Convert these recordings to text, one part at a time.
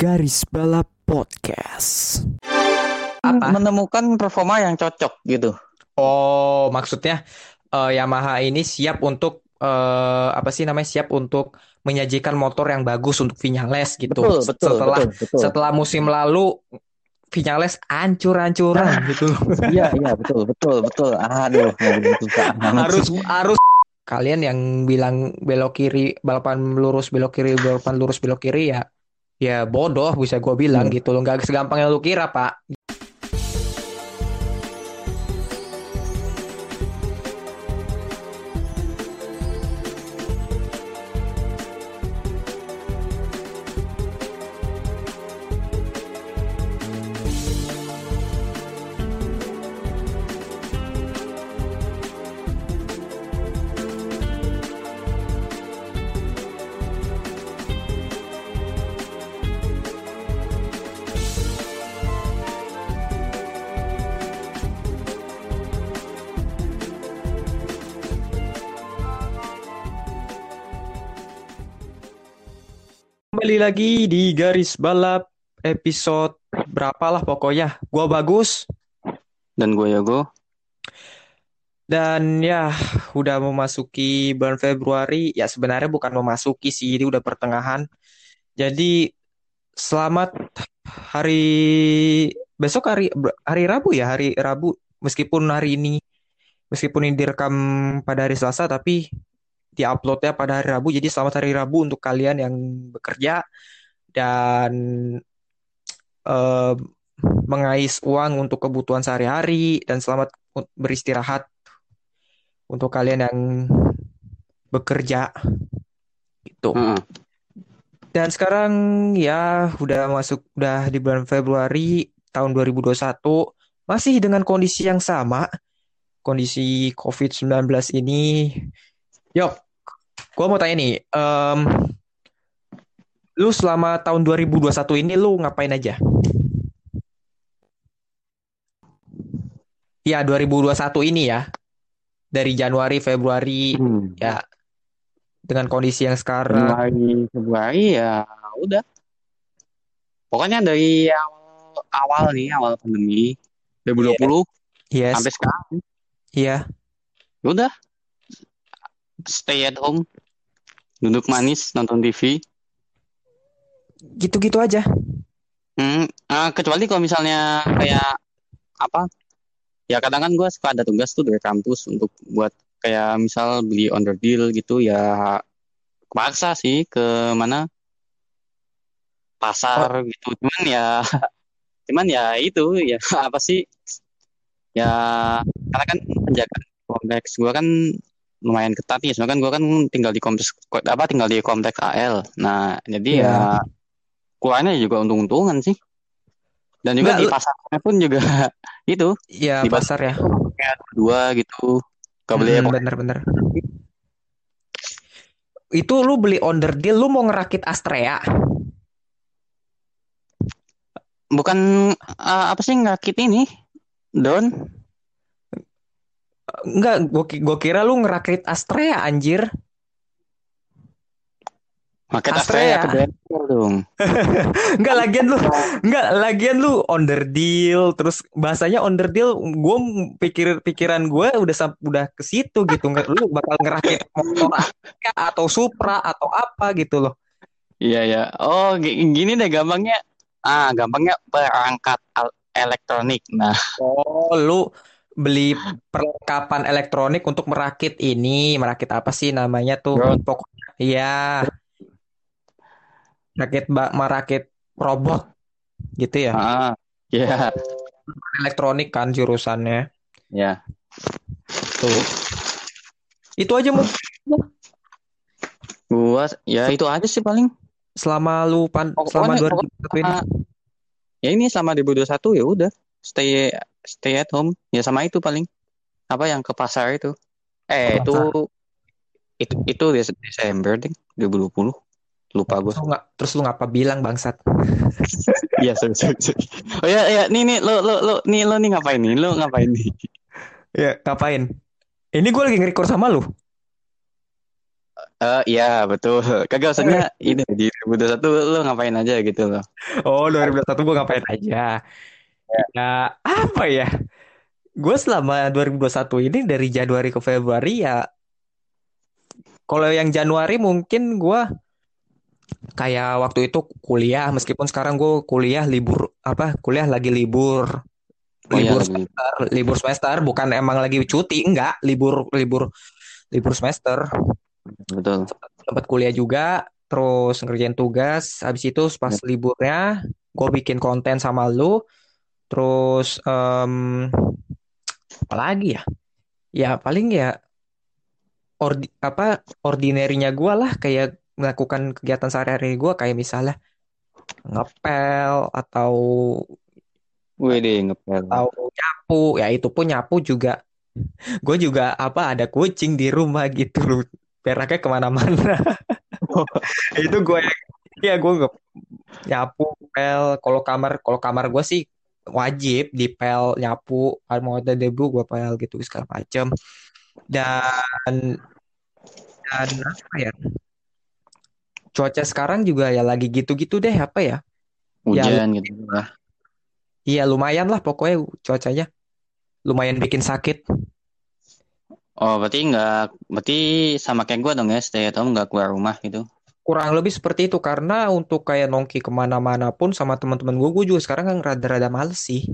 Garis Balap Podcast. Apa? menemukan performa yang cocok gitu. Oh, maksudnya eh, Yamaha ini siap untuk eh, apa sih namanya siap untuk menyajikan motor yang bagus untuk Vinyales gitu. Betul, betul, setelah betul, betul. setelah musim lalu Vinyales ancur-ancuran gitu. Iya, iya, betul, betul, betul. Aduh, harus harus kalian yang bilang belok kiri balapan lurus belok kiri balapan lurus belok kiri ya ya bodoh bisa gue bilang Hmm. gitu loh nggak segampang yang lu kira pak kembali lagi di garis balap episode berapa lah pokoknya. Gua bagus. Dan gue Yogo. dan ya udah memasuki bulan Februari. Ya sebenarnya bukan memasuki sih ini udah pertengahan. Jadi selamat hari besok hari hari Rabu ya hari Rabu. Meskipun hari ini meskipun ini direkam pada hari Selasa tapi diuploadnya pada hari Rabu jadi selamat hari Rabu untuk kalian yang bekerja dan eh, mengais uang untuk kebutuhan sehari-hari dan selamat beristirahat untuk kalian yang bekerja gitu. Heeh. Dan sekarang ya udah masuk udah di bulan Februari tahun 2021 masih dengan kondisi yang sama kondisi COVID-19 ini. Yok, gua mau tanya nih, em, lu selama tahun 2021 ini lu ngapain aja? Ya 2021 ini ya dari Januari Februari Hmm. ya dengan kondisi yang sekarang. Januari, Februari ya udah. Pokoknya dari awal, awal nih, awal pandemi 2020 Yes, sampai sekarang, iya. ya udah stay at home, duduk manis, nonton TV. Gitu-gitu aja. Hmm, ah, kecuali kalau misalnya kayak apa? Ya kadang kan gue suka ada tugas tuh dari kampus untuk buat kayak misal beli under deal gitu ya paksa sih ke mana pasar gitu. Cuman ya cuman ya itu ya apa sih? Ya karena kan penjagaan kompleks gue kan lumayan ketat nih. Soalnya kan gue kan tinggal di kompleks apa tinggal di kompleks AL. Nah, jadi Iya. ya keluarnya juga untung-untungan sih. Dan juga Nggak, di pasarnya pun juga itu Ya Di pasar ya. kayak dua gitu. Gak boleh Hmm, bener-bener. Itu lu beli under deal, lu mau ngerakit Astrea? bukan eh, apa sih ngerakit ini Don Enggak, gua, ki- gua kira lu ngerakit Astrea anjir. Market Astrea. Astrea ke bengkel dong. Enggak lagian lu, enggak lagian lu under deal, terus bahasanya under deal, gua pikir pikiran gue udah udah ke situ gitu. Nggak, lu bakal ngerakit motor atau Supra atau apa gitu loh. Iya ya. Oh gi- gini deh gampangnya. Ah gampangnya perangkat elektronik. Nah Oh, lu beli perlengkapan elektronik untuk merakit ini, merakit apa sih namanya tuh? Drone. Pokoknya iya. Rakit merakit robot gitu ya. ah ya Elektronik kan jurusannya. ya. Tuh. Itu aja mau Gua ya itu aja sih paling. selama lu pan Pokoknya- selama pokoknya- 2021 ini. Ya ini sama 2021 ya udah stay stay at home ya sama itu paling apa yang ke pasar itu eh Ke itu itu itu Des- Desember ding 2020 lupa gue Terus lu nggak terus lu ngapa bilang bangsat? iya sorry, sorry, sorry. oh ya ya nih nih lo lo lo nih lo nih ngapain nih lo ngapain nih Ya, ngapain? Ini gue lagi nge-record sama lu. Eh iya betul. Kagak maksudnya ini di 2021 lu ngapain aja gitu loh. Oh, 2021 gue ngapain aja? Ya, apa ya? Gue selama 2021 ini dari Januari ke Februari ya. Kalau yang Januari mungkin gue kayak waktu itu kuliah, meskipun sekarang gue kuliah libur apa? Kuliah lagi libur, Oh iya libur semester, libur semester, bukan emang lagi cuti, enggak, libur libur libur semester. Betul. Sempat kuliah juga, terus ngerjain tugas. Habis itu pas Ya. liburnya, gue bikin konten sama lu. Terus em, apa lagi ya? Ya paling ya ordi, apa ordinary-nya gue lah kayak melakukan kegiatan sehari-hari gue kayak misalnya ngepel atau Wih deh ngepel. atau nyapu. Ya itu pun nyapu juga. Gue juga apa ada kucing di rumah gitu loh. Beraknya ke mana-mana. itu gue ya gue nyapu pel kalau kamar kalau kamar gue sih wajib dipel nyapu kalau mau ada debu gue pel gitu segala macem. Dan dan apa ya? Cuaca sekarang juga ya lagi gitu-gitu deh apa ya? Ya Hujan gitu lah. iya lumayan lah pokoknya cuacanya. Lumayan bikin sakit. Oh berarti nggak berarti sama kayak gue dong ya stay at home nggak keluar rumah gitu. Kurang lebih seperti itu. Karena untuk kayak nongki ke mana-mana pun sama teman-teman gue gue juga sekarang kan rada-rada males sih.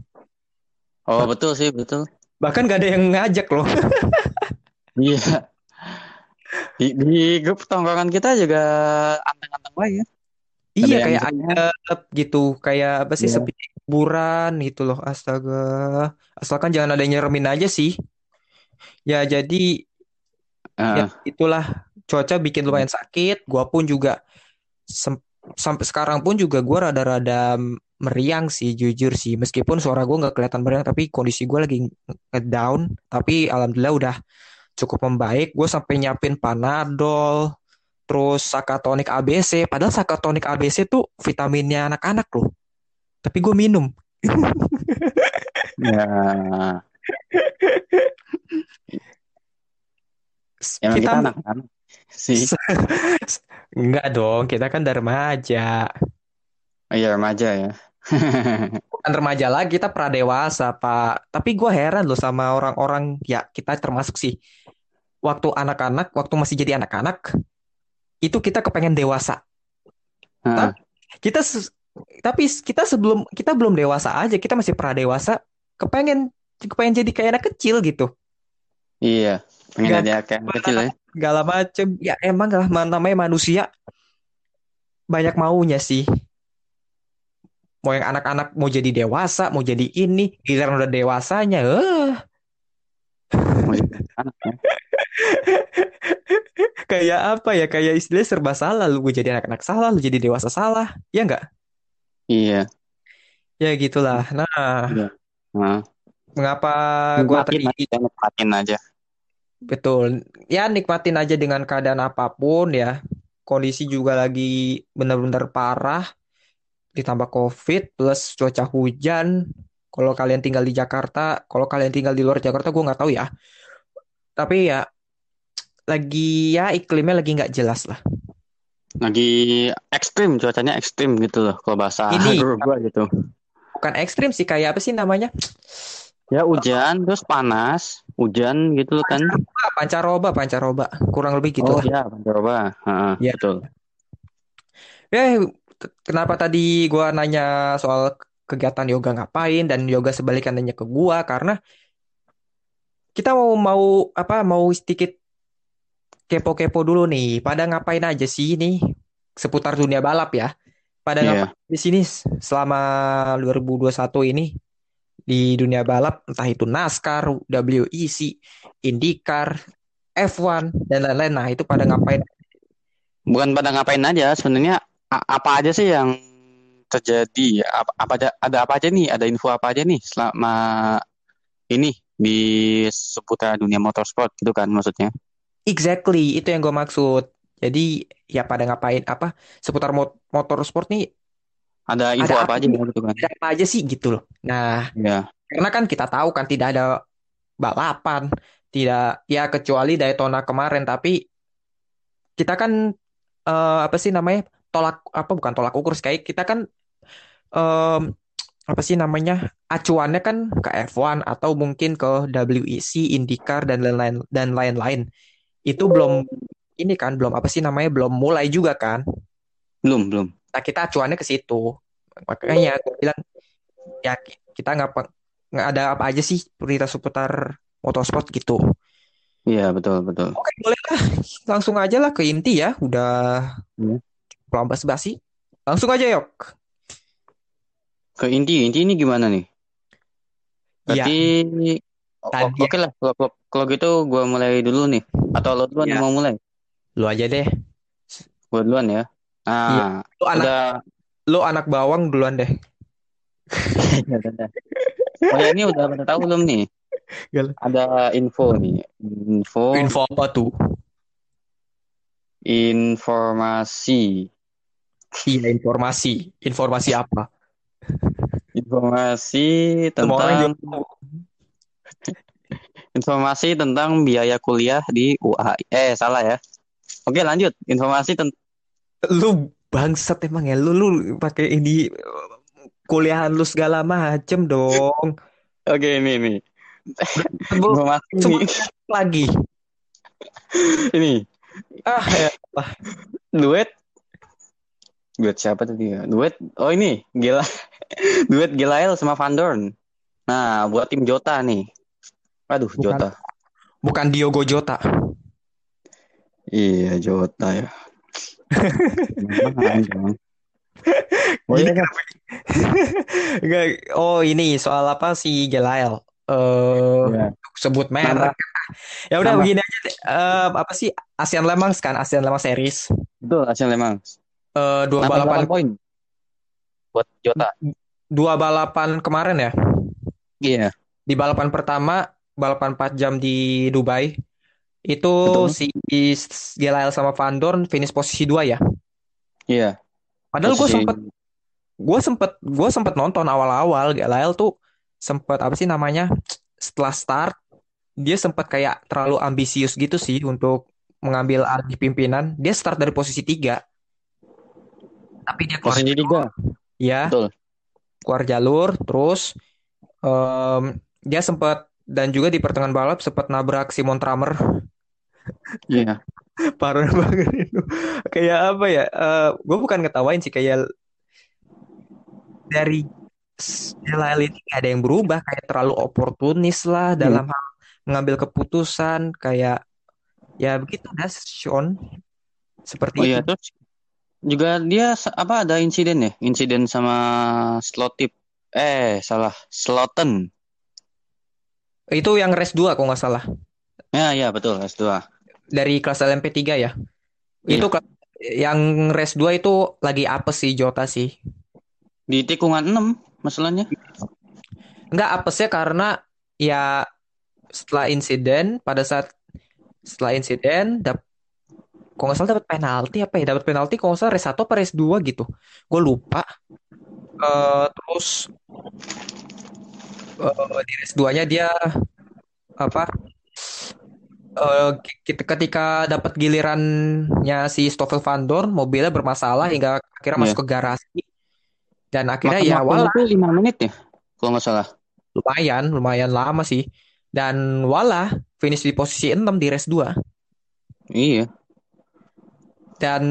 Oh betul sih betul. bahkan gak ada yang ngajak loh. Iya. Di, di grup tongkrongan kita juga anteng-anteng banget ya. Ada Iya yang kayak adab gitu. Kayak apa sih ya. sepi hiburan gitu loh. Astaga. Asalkan jangan ada yang nyeremin aja sih. Ya jadi ya eh, itulah cuaca bikin lumayan sakit gua pun juga sampai sekarang pun juga gua rada-rada meriang sih jujur sih. Meskipun suara gua nggak kelihatan meriang tapi kondisi gua lagi ngedown. Tapi alhamdulillah udah cukup membaik. Gue sampai nyiapin panadol terus sakatonik ABC padahal sakatonik ABC tuh vitaminnya anak-anak loh. Tapi gue minum. Ya. Emang kita kita anak-anak sih. enggak dong kita kan udah remaja. Oh, iya remaja ya. bukan remaja lagi kita pradewasa pak. Tapi gue heran loh sama orang-orang. Ya kita termasuk sih. Waktu anak-anak waktu masih jadi anak-anak itu kita kepengen dewasa. Tapi kita tapi kita sebelum kita belum dewasa aja kita masih pradewasa kepengen kepengen jadi kayak anak kecil gitu. Iya, pengen Gak ada kayak anak kecil ya. Segala macem ya emang lah man- namanya manusia. Banyak maunya sih. Mau yang anak-anak mau jadi dewasa mau jadi ini giliran udah dewasanya eh. Ya. kayak apa ya? Kayak istilah serba salah. Lu jadi anak-anak salah lu jadi dewasa salah. Ya enggak Iya. ya gitulah. Nah. Iya. Nah, mengapa gua tadi aja. Betul ya nikmatin aja dengan keadaan apa pun ya kondisi juga lagi benar-benar parah ditambah COVID plus cuaca hujan. Kalau kalian tinggal di Jakarta, kalau kalian tinggal di luar Jakarta, gue nggak tahu ya. Tapi ya lagi ya iklimnya lagi nggak jelas lah. Lagi ekstrim cuacanya ekstrim gitu loh kalau bahasa Ini gua gitu. bukan ekstrim sih kayak apa sih namanya? Ya hujan terus panas, hujan gitu kan. Pancaroba, pancaroba, kurang lebih gitu Oh lah. ya, coba. Heeh, Ya. betul. Eh, t- kenapa tadi gua nanya soal kegiatan yoga ngapain dan yoga sebaliknya nanya ke gua karena kita mau mau apa mau sedikit kepo-kepo dulu nih. Pada ngapain aja sih ini seputar dunia balap ya? Pada Iya. ngapain di sini selama 2021 ini di dunia balap entah itu NASCAR, WEC, IndyCar, F1 dan lain-lain. Nah, itu pada ngapain? Bukan pada ngapain aja, sebenarnya apa aja sih yang terjadi? Apa, apa ada, ada apa aja nih? Ada info apa aja nih selama ini di seputar dunia motorsport gitu kan maksudnya? Exactly, itu yang gue maksud. Jadi ya pada ngapain apa seputar mot motorsport nih Ada info ada apa apa aja gitu kan? ada apa aja sih gitu loh. Nah, Ya, karena kan kita tahu kan tidak ada balapan, tidak ya kecuali Daytona kemarin tapi kita kan eh, apa sih namanya tolak apa bukan tolak ukur kayak kita kan em, apa sih namanya acuannya kan ke F1 atau mungkin ke WEC, IndyCar dan lain-lain dan lain-lain. Itu belum ini kan belum apa sih namanya belum mulai juga kan. Belum, belum. Nah, kita acuannya ke situ. Makanya gue bilang ya ki- kita nggak nggak ada apa aja sih berita seputar motorsport gitu. Iya, betul, betul. Oke, boleh lah. Langsung aja lah ke inti ya. Udah Hmm. pelan basi. Langsung aja yok. Ke inti, inti ini gimana nih? Iya, Berarti o- tadi oke lah. Kalau, kalau, kalau gitu gue mulai dulu nih. Atau lo duluan ya yang mau mulai? lu aja deh. Gue duluan ya. Iya, Nah, lu anak udah. lu anak bawang duluan deh. Ya, udah. Oh ya, ini udah pada tahu belum nih? Gal- Ada info nih. Info, Info apa tuh? informasi. Iya, informasi. Informasi apa? Informasi tentang informasi tentang biaya kuliah di UAI. Eh, salah ya. Oke, lanjut. Informasi tentang Lu bangsat emang ya. Lu lu pakai ini kuliahan lu segala macem dong. Oke, ini nih. Sebelum lagi. Ini Ah, ya. lah. duet duet siapa tadi ya? Duet. Oh, ini. Gila. Duet Gilael sama Van Dorn. Nah, buat tim Jota nih. Aduh, Bukan Jota. bukan Diogo Jota. Iya, Jota ya. Oh iya? Enggak. Oh, ini soal apa si Gelael? Eh, ya. sebut merek. Ya udah begini aja deh. Eh, apa sih ASEAN Le Mans kan? ASEAN Le Mans Series. Betul, Asian Le Mans. Eh, dua balapan 8 poin buat Jota. dua balapan kemarin ya. Iya, Di balapan pertama, balapan 4 jam di Dubai, itu betul. si Gelael sama Van Dorn finish posisi 2 ya. Iya, Padahal gue sempet gue sempet gue sempet nonton awal-awal Gelael tuh sempet apa sih namanya setelah start dia sempat kayak terlalu ambisius gitu sih untuk mengambil alih pimpinan dia start dari posisi tiga tapi dia keluar posisi jalur 3. ya Betul. keluar jalur terus em, dia sempat dan juga di pertengahan balap sempat nabrak Simon Tramer Iya. parah banget itu kayak apa ya gue bukan ngetawain sih kayak dari Delail ini gak ada yang berubah kayak terlalu oportunis lah Iya. dalam hal mengambil keputusan kayak ya begitu dah Sean seperti Oh iya, itu terus juga dia apa ada insiden ya? Insiden sama Slotip. Eh, salah. Sloten. itu yang race 2 kalau nggak salah Ya, ya, betul, S2. Dari kelas LMP3 ya? Iya. itu kelas- yang race 2 itu lagi apes sih Jota sih. Di tikungan 6 masalahnya. Enggak apesnya karena ya setelah insiden pada saat setelah insiden dap kalau nggak salah dapat penalti apa ya? Dapat penalti kalau nggak salah race 1 apa race 2 gitu. Gue lupa. Eh, terus eh, di race 2 nya dia apa ki- ketika dapat gilirannya si Stoffel Van Dorn mobilnya bermasalah hingga akhirnya Iya. masuk ke garasi dan akhirnya Makan ya walah tuh 5 menit ya, kalau nggak salah. lumayan lumayan lama sih dan walah finish di posisi 6 di race 2 Iya. dan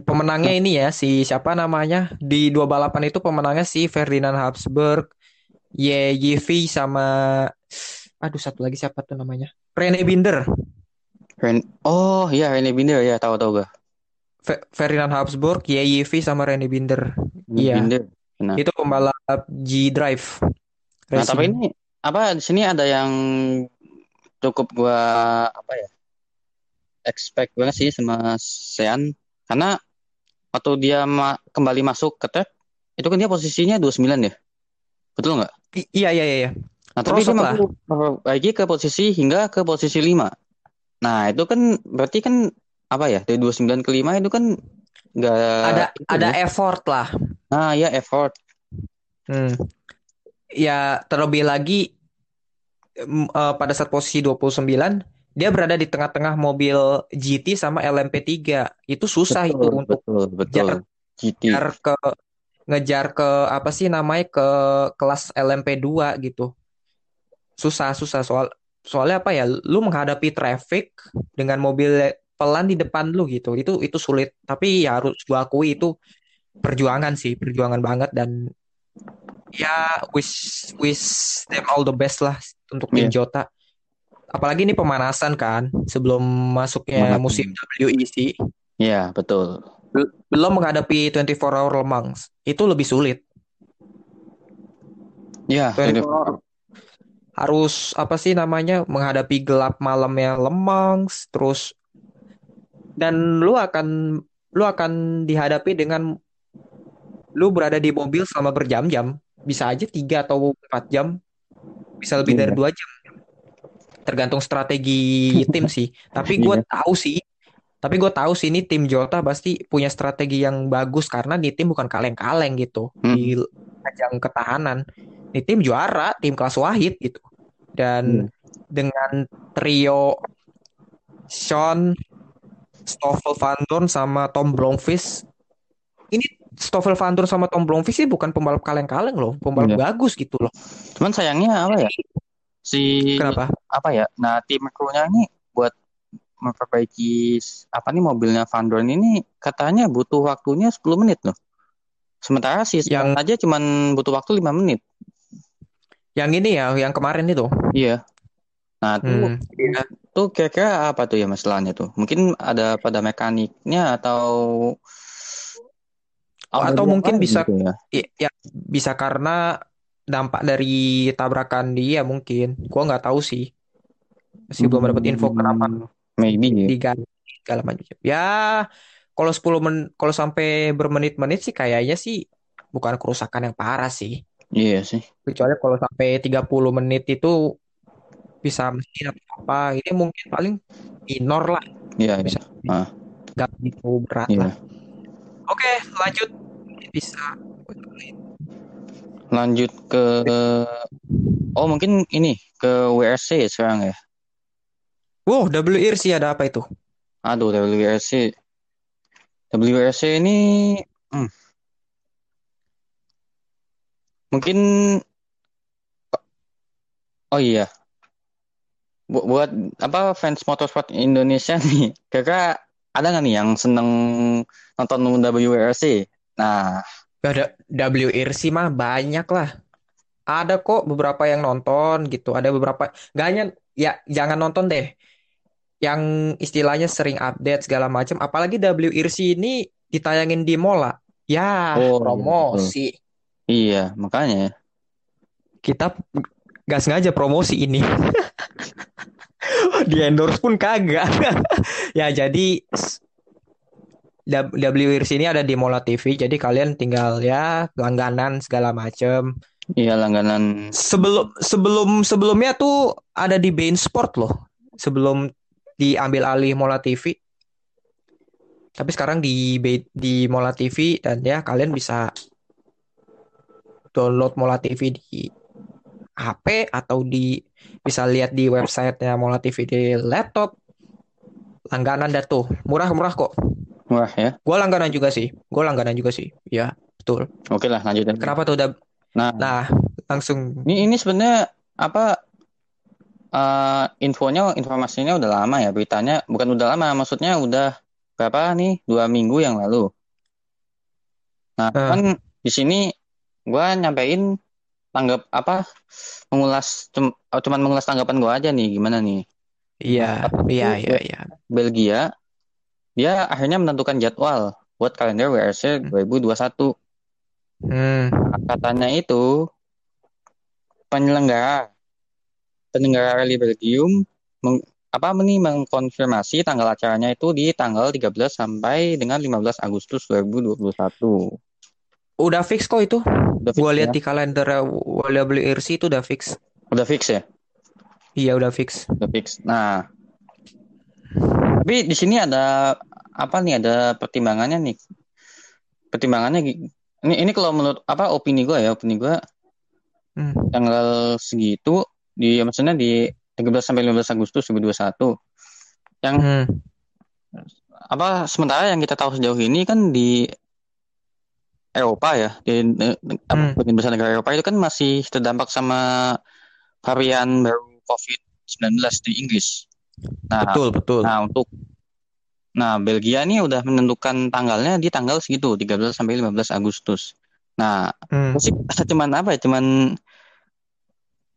pemenangnya ini ya si siapa namanya di dua balapan itu pemenangnya si Ferdinand Habsburg Ye Yivi sama aduh satu lagi siapa tuh namanya Rene Binder Ren oh iya Rene Binder ya, tahu tahu gak? Fe- Ferdinand Habsburg Ye Yivi sama Rene Binder iya Binder. Nah, itu pembalap G Drive nah tapi ini apa di sini ada yang cukup gua apa ya? expect banget sih sama Sean karena waktu dia ma- kembali masuk ke track itu kan dia posisinya 29 ya. Betul nggak? I- iya iya iya iya. Nah, tapi dia mampu perbaiki ke posisi hingga ke posisi 5. Nah, itu kan berarti kan apa ya? Dari 29 ke 5 itu kan nggak ada ada ya. effort lah Nah, ya effort. Hmm. Ya, terlebih lagi eh, pada saat posisi 29, dia berada di tengah-tengah mobil GT sama LMP3. Itu susah itu Betul, untuk betul, betul. ngejar, GT. ngejar ke ngejar ke apa sih namanya ke kelas LMP2 gitu. Susah, susah soal soalnya apa ya? Lu menghadapi traffic dengan mobil pelan di depan lu gitu. Itu itu sulit. Tapi ya harus gua akui itu perjuangan sih, perjuangan banget dan ya wish wish them all the best lah untuk tim Iya. Jota. Apalagi ini pemanasan kan sebelum masuknya Pemanasan. musim WEC. Iya, betul. Bel- Belum menghadapi 24 Hour Le Mans. Itu lebih sulit. Iya, 24 Hour harus apa sih namanya menghadapi gelap malamnya Le Mans terus dan lu akan lu akan dihadapi dengan lu berada di mobil selama berjam-jam. Bisa aja 3 atau 4 jam. Bisa lebih dari Iya. 2 jam. Tergantung strategi tim sih. Tapi gue Iya. tahu sih. Tapi gue tahu sih ini tim Jota pasti punya strategi yang bagus karena di tim bukan kaleng-kaleng gitu Hmm. di ajang ketahanan. Ini tim juara, tim kelas wahid gitu. Dan dengan trio Sean, Stoffel Van Dorn sama Tom Blomqvist. Ini Stoffel Van Dorn sama Tom Blomqvist sih bukan pembalap kaleng-kaleng loh, pembalap Iya. bagus gitu loh. Cuman sayangnya apa ya? Si Kenapa? apa ya? Nah, tim krunya ini buat memperbaiki apa nih mobilnya Van Dorn ini katanya butuh waktunya 10 menit loh. Sementara si Yang- aja cuman butuh waktu 5 menit. Yang ini ya, yang kemarin itu. Iya. Nah, tuh Hmm, iya. tuh kira-kira apa tuh ya masalahnya tuh? Mungkin ada pada mekaniknya atau Atau mungkin lain bisa- gitu ya. I- ya bisa karena dampak dari tabrakan dia mungkin. Gua nggak tahu sih. Masih belum dapat info kenapa Hmm, Maybe ya. diganti segala macam. Ya, kalau 10 men kalau sampai bermenit-menit sih kayaknya sih bukan kerusakan yang parah sih. Iya sih. Kecuali kalau sampai 30 menit itu bisa mesin apa. Ini mungkin paling minor lah, Iya, iya. bisa Ah. nggak begitu berat Iya. lah. Oke, lanjut bisa. Lanjut ke Oh, mungkin ini ke WRC sekarang ya. Wow, WRC ada apa itu? Aduh, WRC. WRC ini hmm. Mungkin Oh iya. Bu- buat apa fans motorsport Indonesia nih, kira ada nggak nih yang seneng nonton WRC? Nah, Ada WRC mah banyak lah. Ada kok beberapa yang nonton gitu. Ada beberapa nggak hanya ya jangan nonton deh. Yang istilahnya sering update segala macam. Apalagi WRC ini ditayangin di Mola. Ya, Oh, iya, promosi. Iya, makanya. Kita nggak sengaja promosi ini. Di endorse pun kagak. Ya, jadi WRC ini ada di Mola TV. Jadi kalian tinggal ya langganan segala macam. Iya, langganan. Sebelum sebelum sebelumnya tuh ada di Bein Sport loh. Sebelum diambil alih Mola TV. Tapi sekarang di di Mola TV dan ya kalian bisa download Mola TV di HP atau di bisa lihat di websitenya Mola TV di laptop. Langganan dah tuh. Murah-murah kok. Wah ya. Gue langganan juga sih. Gue langganan juga sih. Ya, betul. Oke lah, lanjut. aja. Kenapa tuh udah Nah, Nah, langsung Ini ini sebenarnya apa eh, infonya informasinya udah lama ya beritanya bukan udah lama maksudnya udah berapa nih dua minggu yang lalu. Nah Eh. kan di sini gua nyampein tanggap apa mengulas cum- oh, cuman mengulas tanggapan gua aja nih gimana nih Iya, iya, iya, iya. Belgia dia akhirnya menentukan jadwal buat kalender WRC 2021. Hmm, Nah, katanya itu penyelenggara penyelenggara Rally Belgium meng- apa nih mengkonfirmasi tanggal acaranya itu di tanggal 13 sampai dengan 15 Agustus 2021. Udah fix kok itu. Udah fix Gua lihat ya? di kalender WRC itu udah fix. Udah fix ya? Iya, udah fix. Udah fix. Nah, tapi di sini ada apa nih? Ada pertimbangannya nih. Pertimbangannya ini ini kalau menurut apa opini gue ya, opini gue Hmm. tanggal segitu di maksudnya di 13 sampai 15 Agustus 2021 Yang Hmm. apa sementara yang kita tahu sejauh ini kan di Eropa ya di Hmm. bagian besar negara Eropa itu kan masih terdampak sama varian baru COVID-19 di Inggris. Nah, Betul, betul. nah untuk nah Belgia nih udah menentukan tanggalnya di tanggal segitu 13 sampai 15 Agustus. Nah, Hmm. sih cuman apa ya? Cuman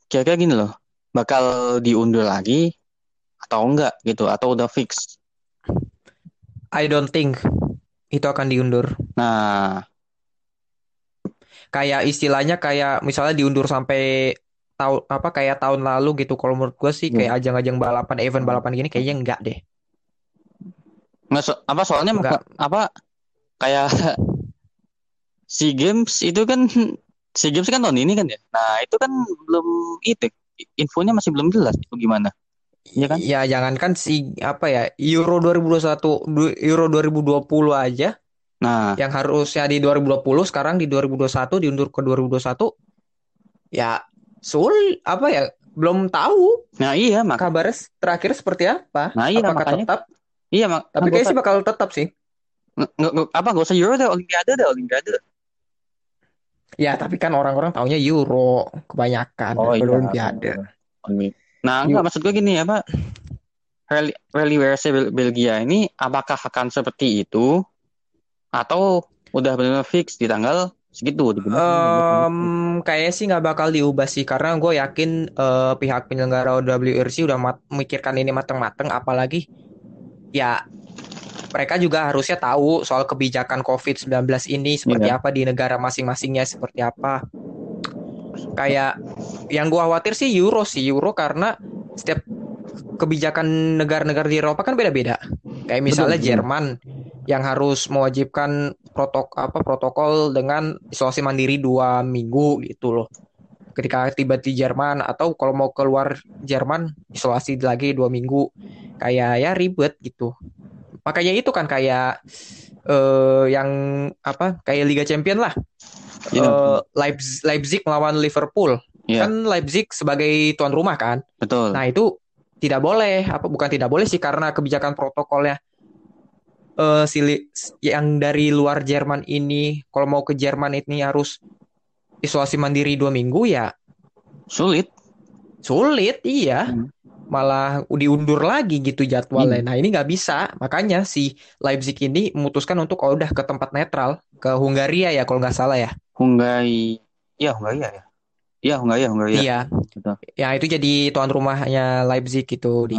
kira-kira gini loh, bakal diundur lagi atau enggak gitu atau udah fix. I don't think itu akan diundur. Nah, Kayak istilahnya kayak misalnya diundur sampai tahun apa kayak tahun lalu gitu. Kalau menurut gue sih kayak ajang-ajang balapan, event balapan gini kayaknya enggak deh. nggak so- apa soalnya Enggak. apa kayak SEA Games itu kan SEA Games kan tahun ini kan ya. Nah, itu kan belum itu infonya masih belum jelas itu gimana. Iya kan? Ya jangankan si apa ya Euro 2021 du- Euro 2020 aja Nah, yang harusnya di 2020 sekarang di 2021 diundur ke 2021 ya sul apa ya belum tahu. Nah iya mak kabarnya terakhir seperti apa? Nah, iya, apakah makanya. tetap? Iya mak tapi kayaknya sih bakal tetap sih. Nggak- nggak- apa nggak usah Euro deh Olimpiade deh Olimpiade. ya tapi kan orang-orang taunya Euro kebanyakan Oh iya. Olimpiade. Olimpi- Nah, enggak maksud gue gini apa rally rally WRC Bel- Belgia ini apakah akan seperti itu atau udah benar-benar fix di tanggal segitu Em, kayaknya sih nggak bakal diubah sih karena gue yakin eh, pihak penyelenggara WRC udah mat- memikirkan ini mateng-mateng apalagi ya mereka juga harusnya tahu soal kebijakan COVID-19 ini seperti Iya. apa di negara masing-masingnya seperti apa. Kayak yang gue khawatir sih Euro sih Euro karena setiap kebijakan negara-negara di Eropa kan beda-beda. Kayak misalnya betul. Jerman yang harus mewajibkan protok apa protokol dengan isolasi mandiri dua minggu gitu loh. Ketika tiba di Jerman atau kalau mau keluar Jerman isolasi lagi dua minggu, kayak ya ribet gitu. Makanya itu kan kayak eh yang apa kayak Liga Champion lah. Iya. Eh, Leipzig, Leipzig melawan Liverpool. Iya. Kan Leipzig sebagai tuan rumah kan. Betul. Nah itu tidak boleh, apa bukan tidak boleh sih karena kebijakan protokolnya eh si yang dari luar Jerman ini kalau mau ke Jerman ini harus isolasi mandiri dua minggu ya Sulit. sulit iya Hmm. malah diundur lagi gitu jadwalnya. Nah ini nggak bisa makanya si Leipzig ini memutuskan untuk oh, udah ke tempat netral ke Hungaria ya kalau nggak salah ya. Hungaria. Iya, Hungaria ya. Iya, Hungaria, Hungaria. Iya. Betul. Ya itu jadi tuan rumahnya Leipzig gitu di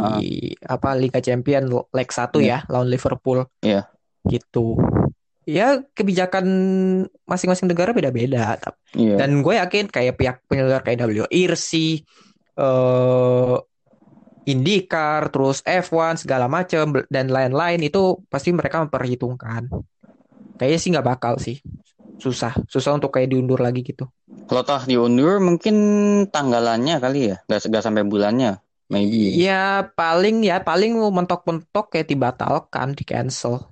apa Liga Champion leg 1 ya lawan Liverpool. Iya. Gitu. Ya kebijakan masing-masing negara beda-beda. Iya. Dan gue yakin kayak pihak penyelenggara kayak WRC, eh IndyCar, terus F1 segala macam dan lain-lain itu pasti mereka memperhitungkan. Kayaknya sih nggak bakal sih. Susah, susah untuk kayak diundur lagi gitu. Kalau toh diundur mungkin tanggalannya kali ya, nggak nggak sampai bulannya, maybe. Ya paling ya paling mau mentok-mentok kayak dibatalkan, di cancel.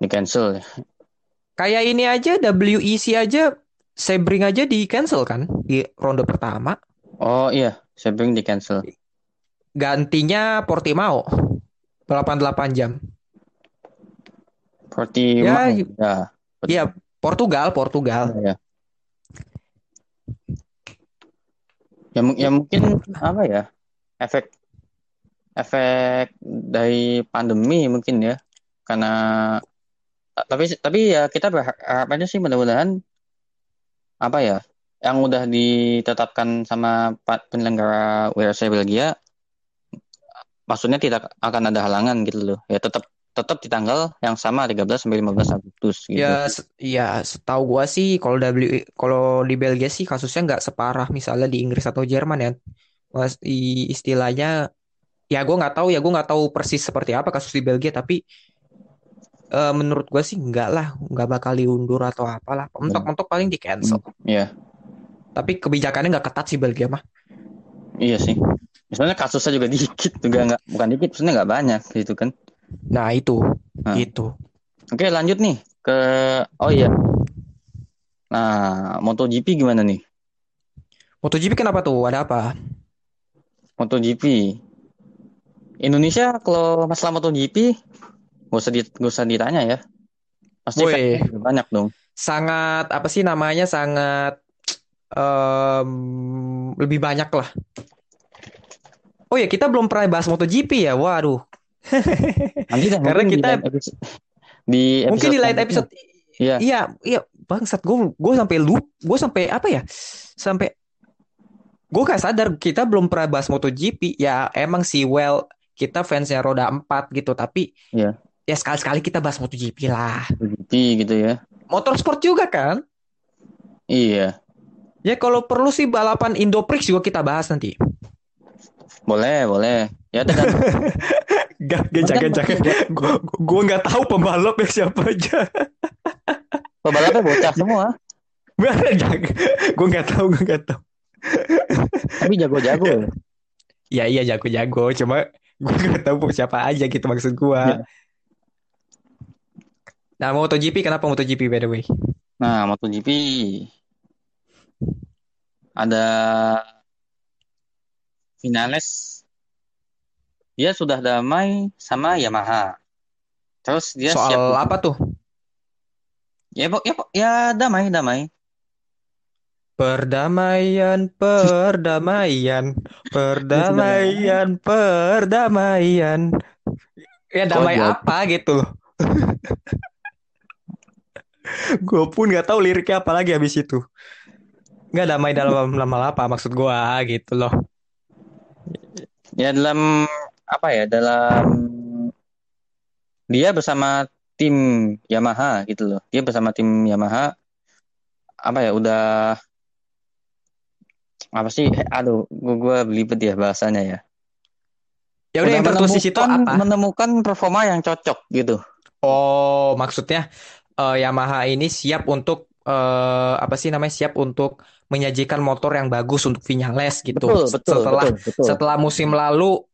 Di cancel ya. Kayak ini aja WEC aja Sebring aja di cancel kan di ronde pertama. Oh iya, Sebring di cancel. Gantinya Portimao 88 jam. Portimao. Ya, Ya, Iya, Portugal, Portugal. ya. Ya, mu- ya mungkin apa ya? Efek efek dari pandemi mungkin ya. Karena tapi tapi ya kita aja sih mudah-mudahan apa ya? Yang udah ditetapkan sama penyelenggara WRC Belgia maksudnya tidak akan ada halangan gitu loh. Ya tetap tetap di tanggal yang sama 13 sampai 15 Agustus gitu. Ya, se- ya setahu gua sih kalau W kalau di Belgia sih kasusnya nggak separah misalnya di Inggris atau Jerman ya. Mas, istilahnya ya gua nggak tahu ya gua nggak tahu persis seperti apa kasus di Belgia tapi eh, menurut gua sih nggak lah nggak bakal diundur atau apalah. Mentok-mentok paling di cancel. Iya. Tapi kebijakannya nggak ketat sih Belgia mah. Iya sih. Misalnya kasusnya juga dikit juga nggak bukan dikit, maksudnya nggak banyak gitu kan. Nah itu Nah. gitu. Oke lanjut nih ke oh iya. Nah MotoGP gimana nih? MotoGP kenapa tuh? Ada apa? MotoGP Indonesia kalau masalah MotoGP gak usah di, gak usah ditanya ya. Pasti fansnya banyak dong. sangat apa sih namanya sangat em, lebih banyak lah. Oh ya kita belum pernah bahas MotoGP ya. Waduh. Nanti Karena di kita lain episode, di mungkin di lain episode. Iya. Iya, iya bangsat gue gue sampai lu gue sampai apa ya? Sampai gue gak sadar kita belum pernah bahas MotoGP. Ya emang sih well kita fansnya roda 4 gitu tapi Iya. ya sekali-sekali kita bahas MotoGP lah. MotoGP gitu ya. Motorsport juga kan? Iya. Ya kalau perlu sih balapan Indoprix juga kita bahas nanti. Boleh, boleh. Ya tergantung. Gak, jangan jangan. Gue gue nggak tahu pembalapnya siapa aja. Pebalapnya bocah semua. Gue nggak tahu, gue nggak tahu. Tapi jago-jago. Ya iya jago-jago, cuma gue nggak tahu siapa aja gitu maksud gue. Iya. Nah MotoGP kenapa MotoGP by the way? Nah, MotoGP ada Vinales. Dia sudah damai sama Yamaha. Terus dia Soal siap apa tuh? Ya, pok- ya, pok- ya damai, damai. Perdamaian, perdamaian, perdamaian, perdamaian. Ya damai jawab? apa gitu loh. Gue pun nggak tahu liriknya apa lagi habis itu. Nggak damai dalam lama apa maksud gua gitu loh. Ya dalam apa ya? Dalam dia bersama tim Yamaha gitu loh. Dia bersama tim Yamaha apa ya? Udah apa sih? Eh, Aduh, gua, gua belibet ya bahasanya ya. Ya udah yang tertulis menemukan- apa? Menemukan performa yang cocok gitu. Oh, maksudnya eh, Yamaha ini siap untuk eh, apa sih namanya? Siap untuk menyajikan motor yang bagus untuk Viñales gitu. Betul, betul, Setelah betul, betul. setelah musim lalu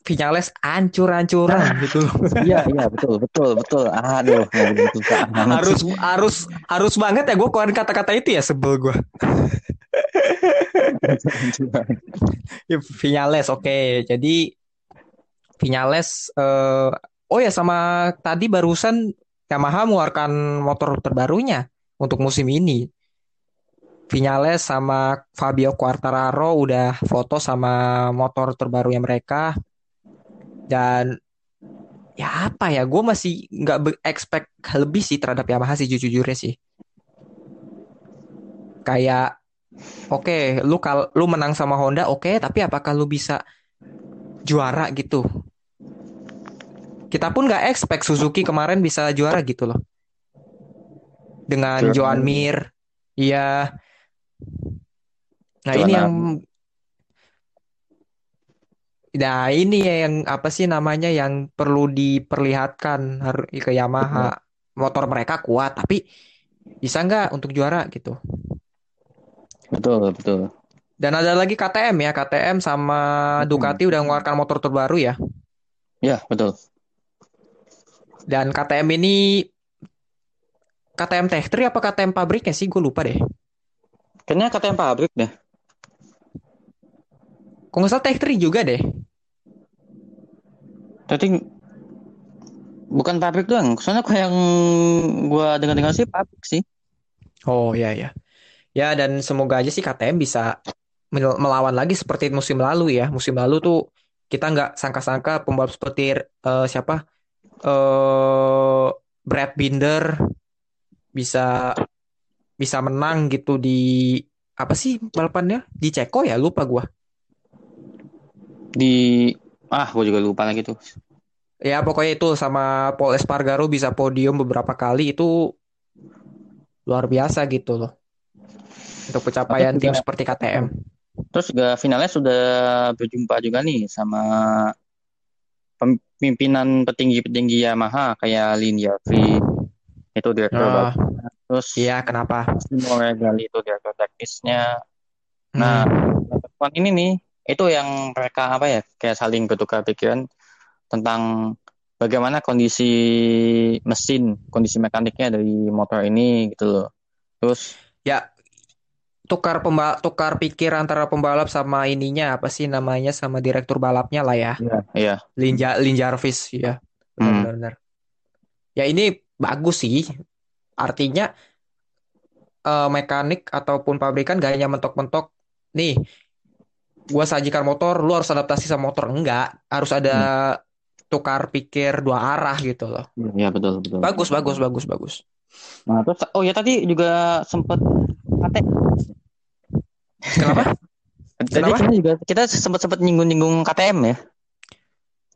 Viñales ancur-ancuran gitu loh. Iya, iya, betul, betul, betul. Aduh, harus harus harus banget ya gue keluarin kata-kata itu ya sebel gue. Ya, Viñales oke. Jadi Viñales eh oh ya sama tadi barusan Yamaha mengeluarkan motor terbarunya untuk musim ini. Viñales sama Fabio Quartararo udah foto sama motor terbarunya mereka dan ya apa ya gue masih nggak expect lebih sih terhadap Yamaha sih jujur-jujurnya sih kayak oke lu kal lu menang sama Honda oke tapi apakah lu bisa juara gitu kita pun nggak expect Suzuki kemarin bisa juara gitu loh dengan. Joan Mir iya nah Juara. ini yang Nah, ini ya yang apa sih namanya yang perlu diperlihatkan harus ke Yamaha. Motor mereka kuat, tapi bisa nggak untuk juara gitu. Betul, betul. Dan ada lagi KTM ya, KTM sama Ducati udah mengeluarkan motor terbaru ya. Ya, betul. Dan KTM ini KTM Tech 3 apa KTM pabriknya sih? Gue lupa deh. Kayaknya yang pabrik deh. Kok nggak salah Tech 3 juga deh. Tapi bukan pabrik doang. Soalnya kok yang gua dengar-dengar sih pabrik sih. Oh ya ya. Ya dan semoga aja sih KTM bisa mel- melawan lagi seperti musim lalu ya. Musim lalu tuh kita nggak sangka-sangka pembalap seperti eh, siapa eh Brad Binder bisa bisa menang gitu di apa sih balapannya di Ceko ya lupa gua. Di ah, gua juga lupa lagi tuh. Ya pokoknya itu sama Paul Espargaro bisa podium beberapa kali itu luar biasa gitu loh. Untuk pencapaian tim juga- seperti KTM. Terus juga finalnya sudah berjumpa juga nih sama pimpinan petinggi-petinggi Yamaha kayak Lin Yafri itu direktur Ah, baru. Terus iya kenapa? Simo Regali itu direktur teknisnya. Nah, Hmm. ini nih itu yang mereka apa ya kayak saling bertukar pikiran tentang bagaimana kondisi mesin, kondisi mekaniknya dari motor ini gitu loh. Terus Ya, tukar pemba tukar pikir antara pembalap sama ininya apa sih namanya sama direktur balapnya lah ya. Iya. Lin, Ja- Lin Jarvis ya. Hmm. Benar-benar. Ya ini bagus sih. Artinya eh, mekanik ataupun pabrikan gak hanya mentok-mentok nih gua sajikan motor lu harus adaptasi sama motor enggak harus ada tukar pikir dua arah gitu loh Iya betul betul. bagus bagus bagus bagus Nah, terus oh ya tadi juga sempat KT. kenapa Tadi Kenapa? kita juga kita sempat sempat nyinggung-nyinggung KTM ya.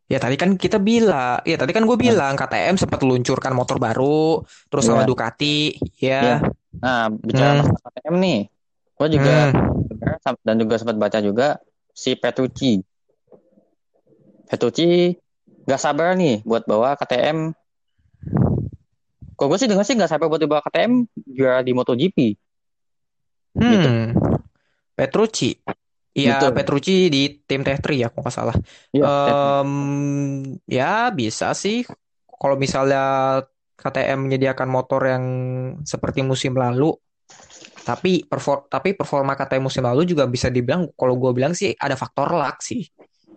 ya tadi kan kita bilang ya tadi kan gue bilang KTM sempat luncurkan motor baru terus sama Iya. Ducati Iya. ya Nah, bicara Hmm. KTM nih. Gua juga Hmm. dan juga sempat baca juga si Petrucci. Petrucci gak sabar nih buat bawa KTM. Kok gue sih dengar sih gak sabar buat bawa KTM juara di MotoGP. Gitu. Hmm. Petrucci. Iya, Betul. Petrucci di tim Tech3 ya, kalau nggak salah. Iya. Em, ya bisa sih. Kalau misalnya KTM menyediakan motor yang seperti musim lalu, tapi perfor tapi performa KTM musim lalu juga bisa dibilang, kalau gue bilang sih ada faktor luck sih.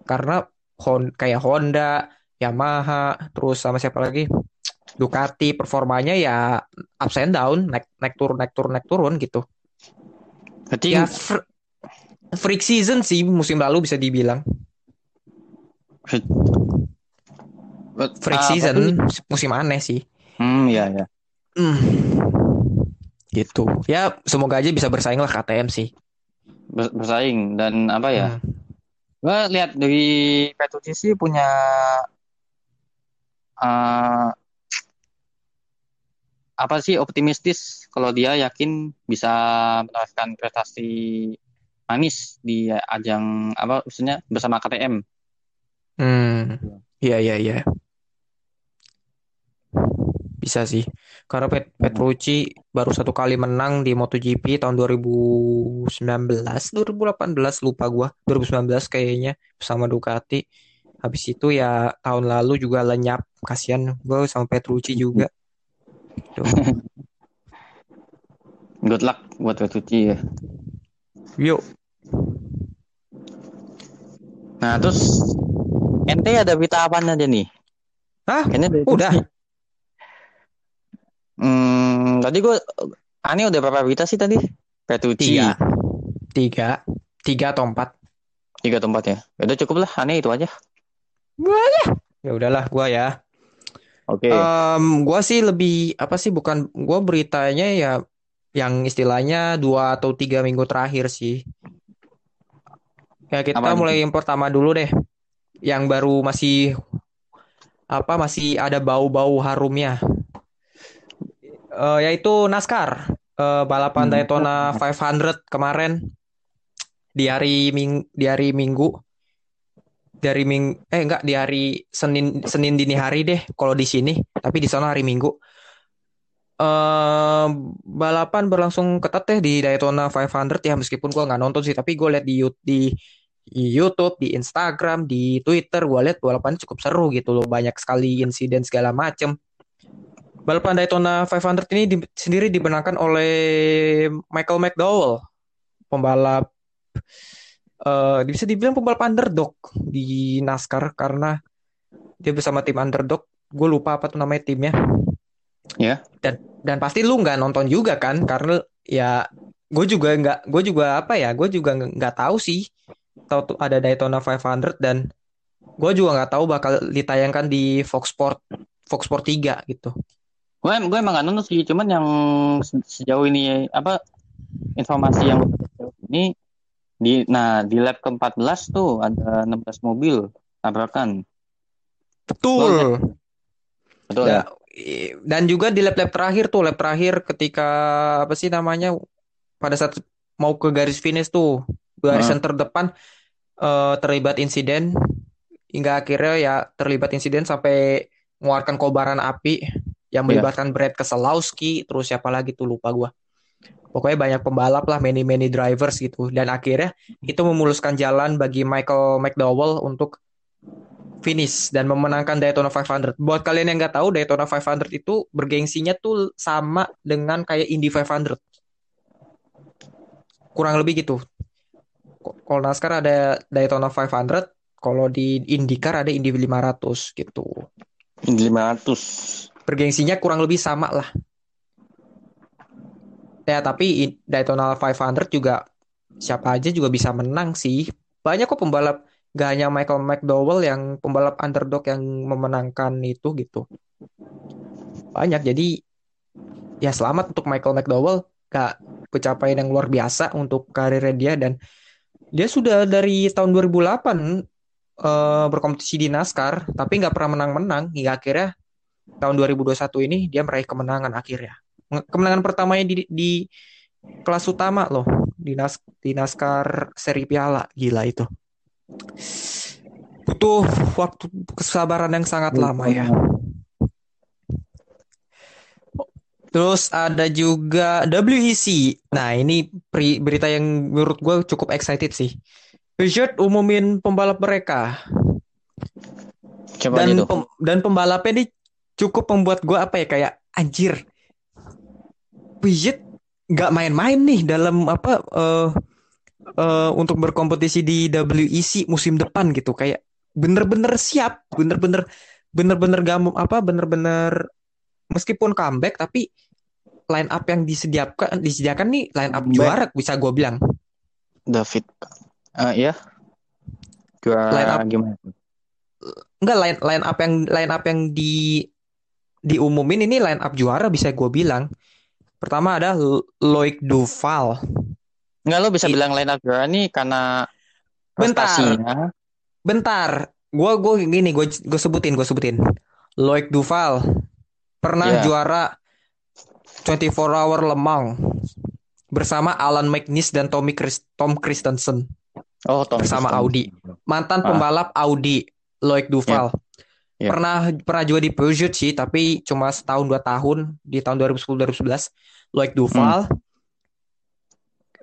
Karena Hon- kayak Honda, Yamaha, terus sama siapa lagi? Ducati performanya ya ups and down, naik naik turun naik turun naik turun gitu. Berarti Ya fr- freak season sih musim lalu bisa dibilang. Freak Ah, season musim aneh sih. Hmm, ya ya. Hmm. Gitu. Ya semoga aja bisa bersaing lah KTM sih. Ber- bersaing dan apa ya? Hmm. Gue lihat dari Petrucci sih punya eh, apa sih optimistis kalau dia yakin bisa menorehkan prestasi manis di ajang apa maksudnya bersama KTM. Hmm. Iya iya iya. Bisa sih. Karena Pet Petrucci baru satu kali menang di MotoGP tahun 2019, 2018 lupa gua. 2019 kayaknya bersama Ducati. Habis itu ya tahun lalu juga lenyap. Kasihan gua sama Petrucci juga. Gitu. Good luck buat Petrucci ya. Yuk. Nah, terus ente ada berita apa aja nih? Hah? Kayaknya Udah. Hmm, tadi gue Ani udah berapa berita sih tadi? Petrucci Tiga. Tiga. Tiga atau empat. tiga tempat ya. Udah cukup lah, Ani itu aja. Ya udahlah gua ya. Oke. Em, gua sih lebih apa sih bukan gua beritanya ya yang istilahnya dua atau tiga minggu terakhir sih. Ya kita Apa nih? mulai yang pertama dulu deh. Yang baru masih apa masih ada bau-bau harumnya. Eh, yaitu NASCAR Eh, balapan Hmm. Daytona 500 kemarin. Di hari ming di hari Minggu. Dari ming eh enggak di hari Senin Senin dini hari deh kalau di sini. Tapi di sana hari Minggu. Eh balapan berlangsung ketat deh di Daytona 500 ya meskipun gua nggak nonton sih. Tapi gue lihat di di YouTube di Instagram di Twitter gua lihat balapannya cukup seru gitu loh. Banyak sekali insiden segala macem balapan Daytona 500 ini di- sendiri dimenangkan oleh Michael McDowell pembalap eh bisa dibilang pembalap underdog di NASCAR karena dia bersama tim underdog. Gue lupa apa tuh namanya timnya. Ya. Dan dan pasti lu nggak nonton juga kan karena ya gue juga nggak gue juga apa ya gue juga nggak tahu sih tahu tuh ada Daytona 500 dan gue juga nggak tahu bakal ditayangkan di Fox Sport Fox Sport 3 gitu. Gue gue emang gak nonton sih, cuman yang se- sejauh ini apa informasi yang sejauh ini di nah di lap ke-14 tuh ada 16 mobil tabrakan. Betul. Betul Ya, ya? dan juga di lap-lap terakhir tuh, lap terakhir ketika apa sih namanya pada saat mau ke garis finish tuh, garisan terdepan eh, terlibat insiden hingga akhirnya ya terlibat insiden sampai mengeluarkan kobaran api yang Iya. melibatkan Brad Keselowski, terus siapa lagi tuh lupa gua. Pokoknya banyak pembalap lah, many many drivers gitu. Dan akhirnya itu memuluskan jalan bagi Michael McDowell untuk finish dan memenangkan Daytona 500. Buat kalian yang nggak tahu, Daytona 500 itu bergengsinya tuh sama dengan kayak Indy 500. kurang lebih gitu. Kalau NASCAR ada Daytona 500, kalau di IndyCar ada Indy 500 gitu. Indy 500. Bergengsinya kurang lebih sama lah. Ya, tapi Daytona 500 juga siapa aja juga bisa menang sih. Banyak kok pembalap gak hanya Michael McDowell yang pembalap underdog yang memenangkan itu gitu. Banyak jadi ya selamat untuk Michael McDowell gak pencapaian yang luar biasa untuk karirnya dia dan dia sudah dari tahun 2008 eh, berkompetisi di NASCAR tapi nggak pernah menang-menang hingga akhirnya tahun 2021 ini dia meraih kemenangan akhirnya. Kemenangan pertamanya di, di kelas utama loh di Nas di NASCAR seri piala gila itu. Butuh waktu kesabaran yang sangat lama ya. Terus ada juga WEC. Nah, ini pri- berita yang menurut gue cukup excited sih. Peugeot umumin pembalap mereka Coba dan itu. pem- dan pembalapnya ini cukup membuat gue apa ya kayak anjir. Peugeot nggak main-main nih dalam apa eh eh, untuk berkompetisi di WEC musim depan gitu kayak bener-bener siap, bener-bener bener-bener gak mau- apa bener-bener meskipun comeback tapi line up yang disediakan disediakan nih line up Comeback. juara bisa gue bilang. David. Eh iya. Gua Line up. gimana? Enggak line line up yang line up yang di diumumin ini line up juara bisa gue bilang. Pertama ada Loic Duval. Enggak lo bisa It- bilang line up juara nih karena Bentar. prestasinya. Bentar, gue gue gini gue gue sebutin gue sebutin. Loic Duval pernah Iya. juara 24 Hour Le Mans bersama Alan McNish dan Tommy Chris, Tom Christensen. Oh, Tom Bersama Christensen. Audi. Mantan Ah. pembalap Audi, Loic Duval. Iya. Pernah pernah juga di Peugeot sih, tapi cuma setahun dua tahun di tahun 2010-2011. Loic Duval.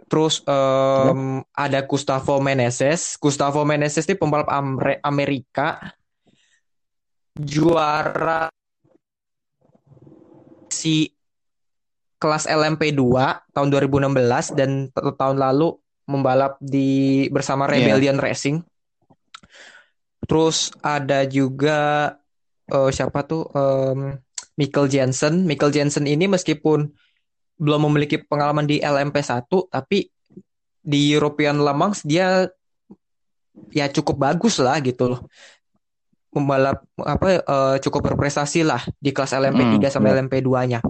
Terus em, ada Gustavo Meneses. Gustavo Meneses ini pembalap Amre- Amerika. Juara si kelas LMP2 tahun 2016 dan tahun lalu membalap di bersama Iya. Rebellion Racing. Terus ada juga eh, siapa tuh em, Michael Jensen. Michael Jensen ini meskipun belum memiliki pengalaman di LMP1 tapi di European Le Mans dia ya cukup bagus lah gitu loh. Pembalap apa eh, cukup berprestasi lah di kelas LMP3 Hmm, sampai iya. LMP2-nya.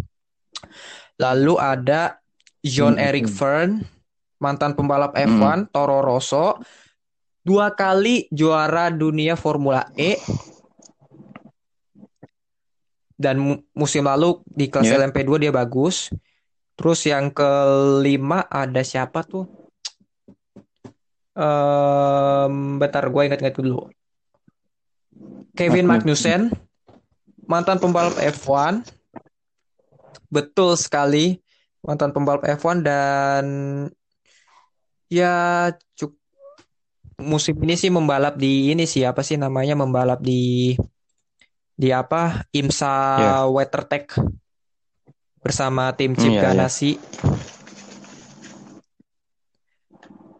Lalu ada John Hmm, Eric hmm. Fern, mantan pembalap Hmm. F1 Toro Rosso, dua kali juara dunia Formula E. Dan mu- musim lalu di kelas Iya. LMP2 dia bagus. Terus yang kelima ada siapa tuh? Em, bentar gue ingat-ingat dulu. Kevin Magnussen, mantan pembalap F1. Betul sekali, mantan pembalap F1 dan ya cuk musim ini sih membalap di ini sih apa sih namanya membalap di di apa IMSA Ya. WeatherTech bersama tim Chip Hmm, ya, ya. Ganassi.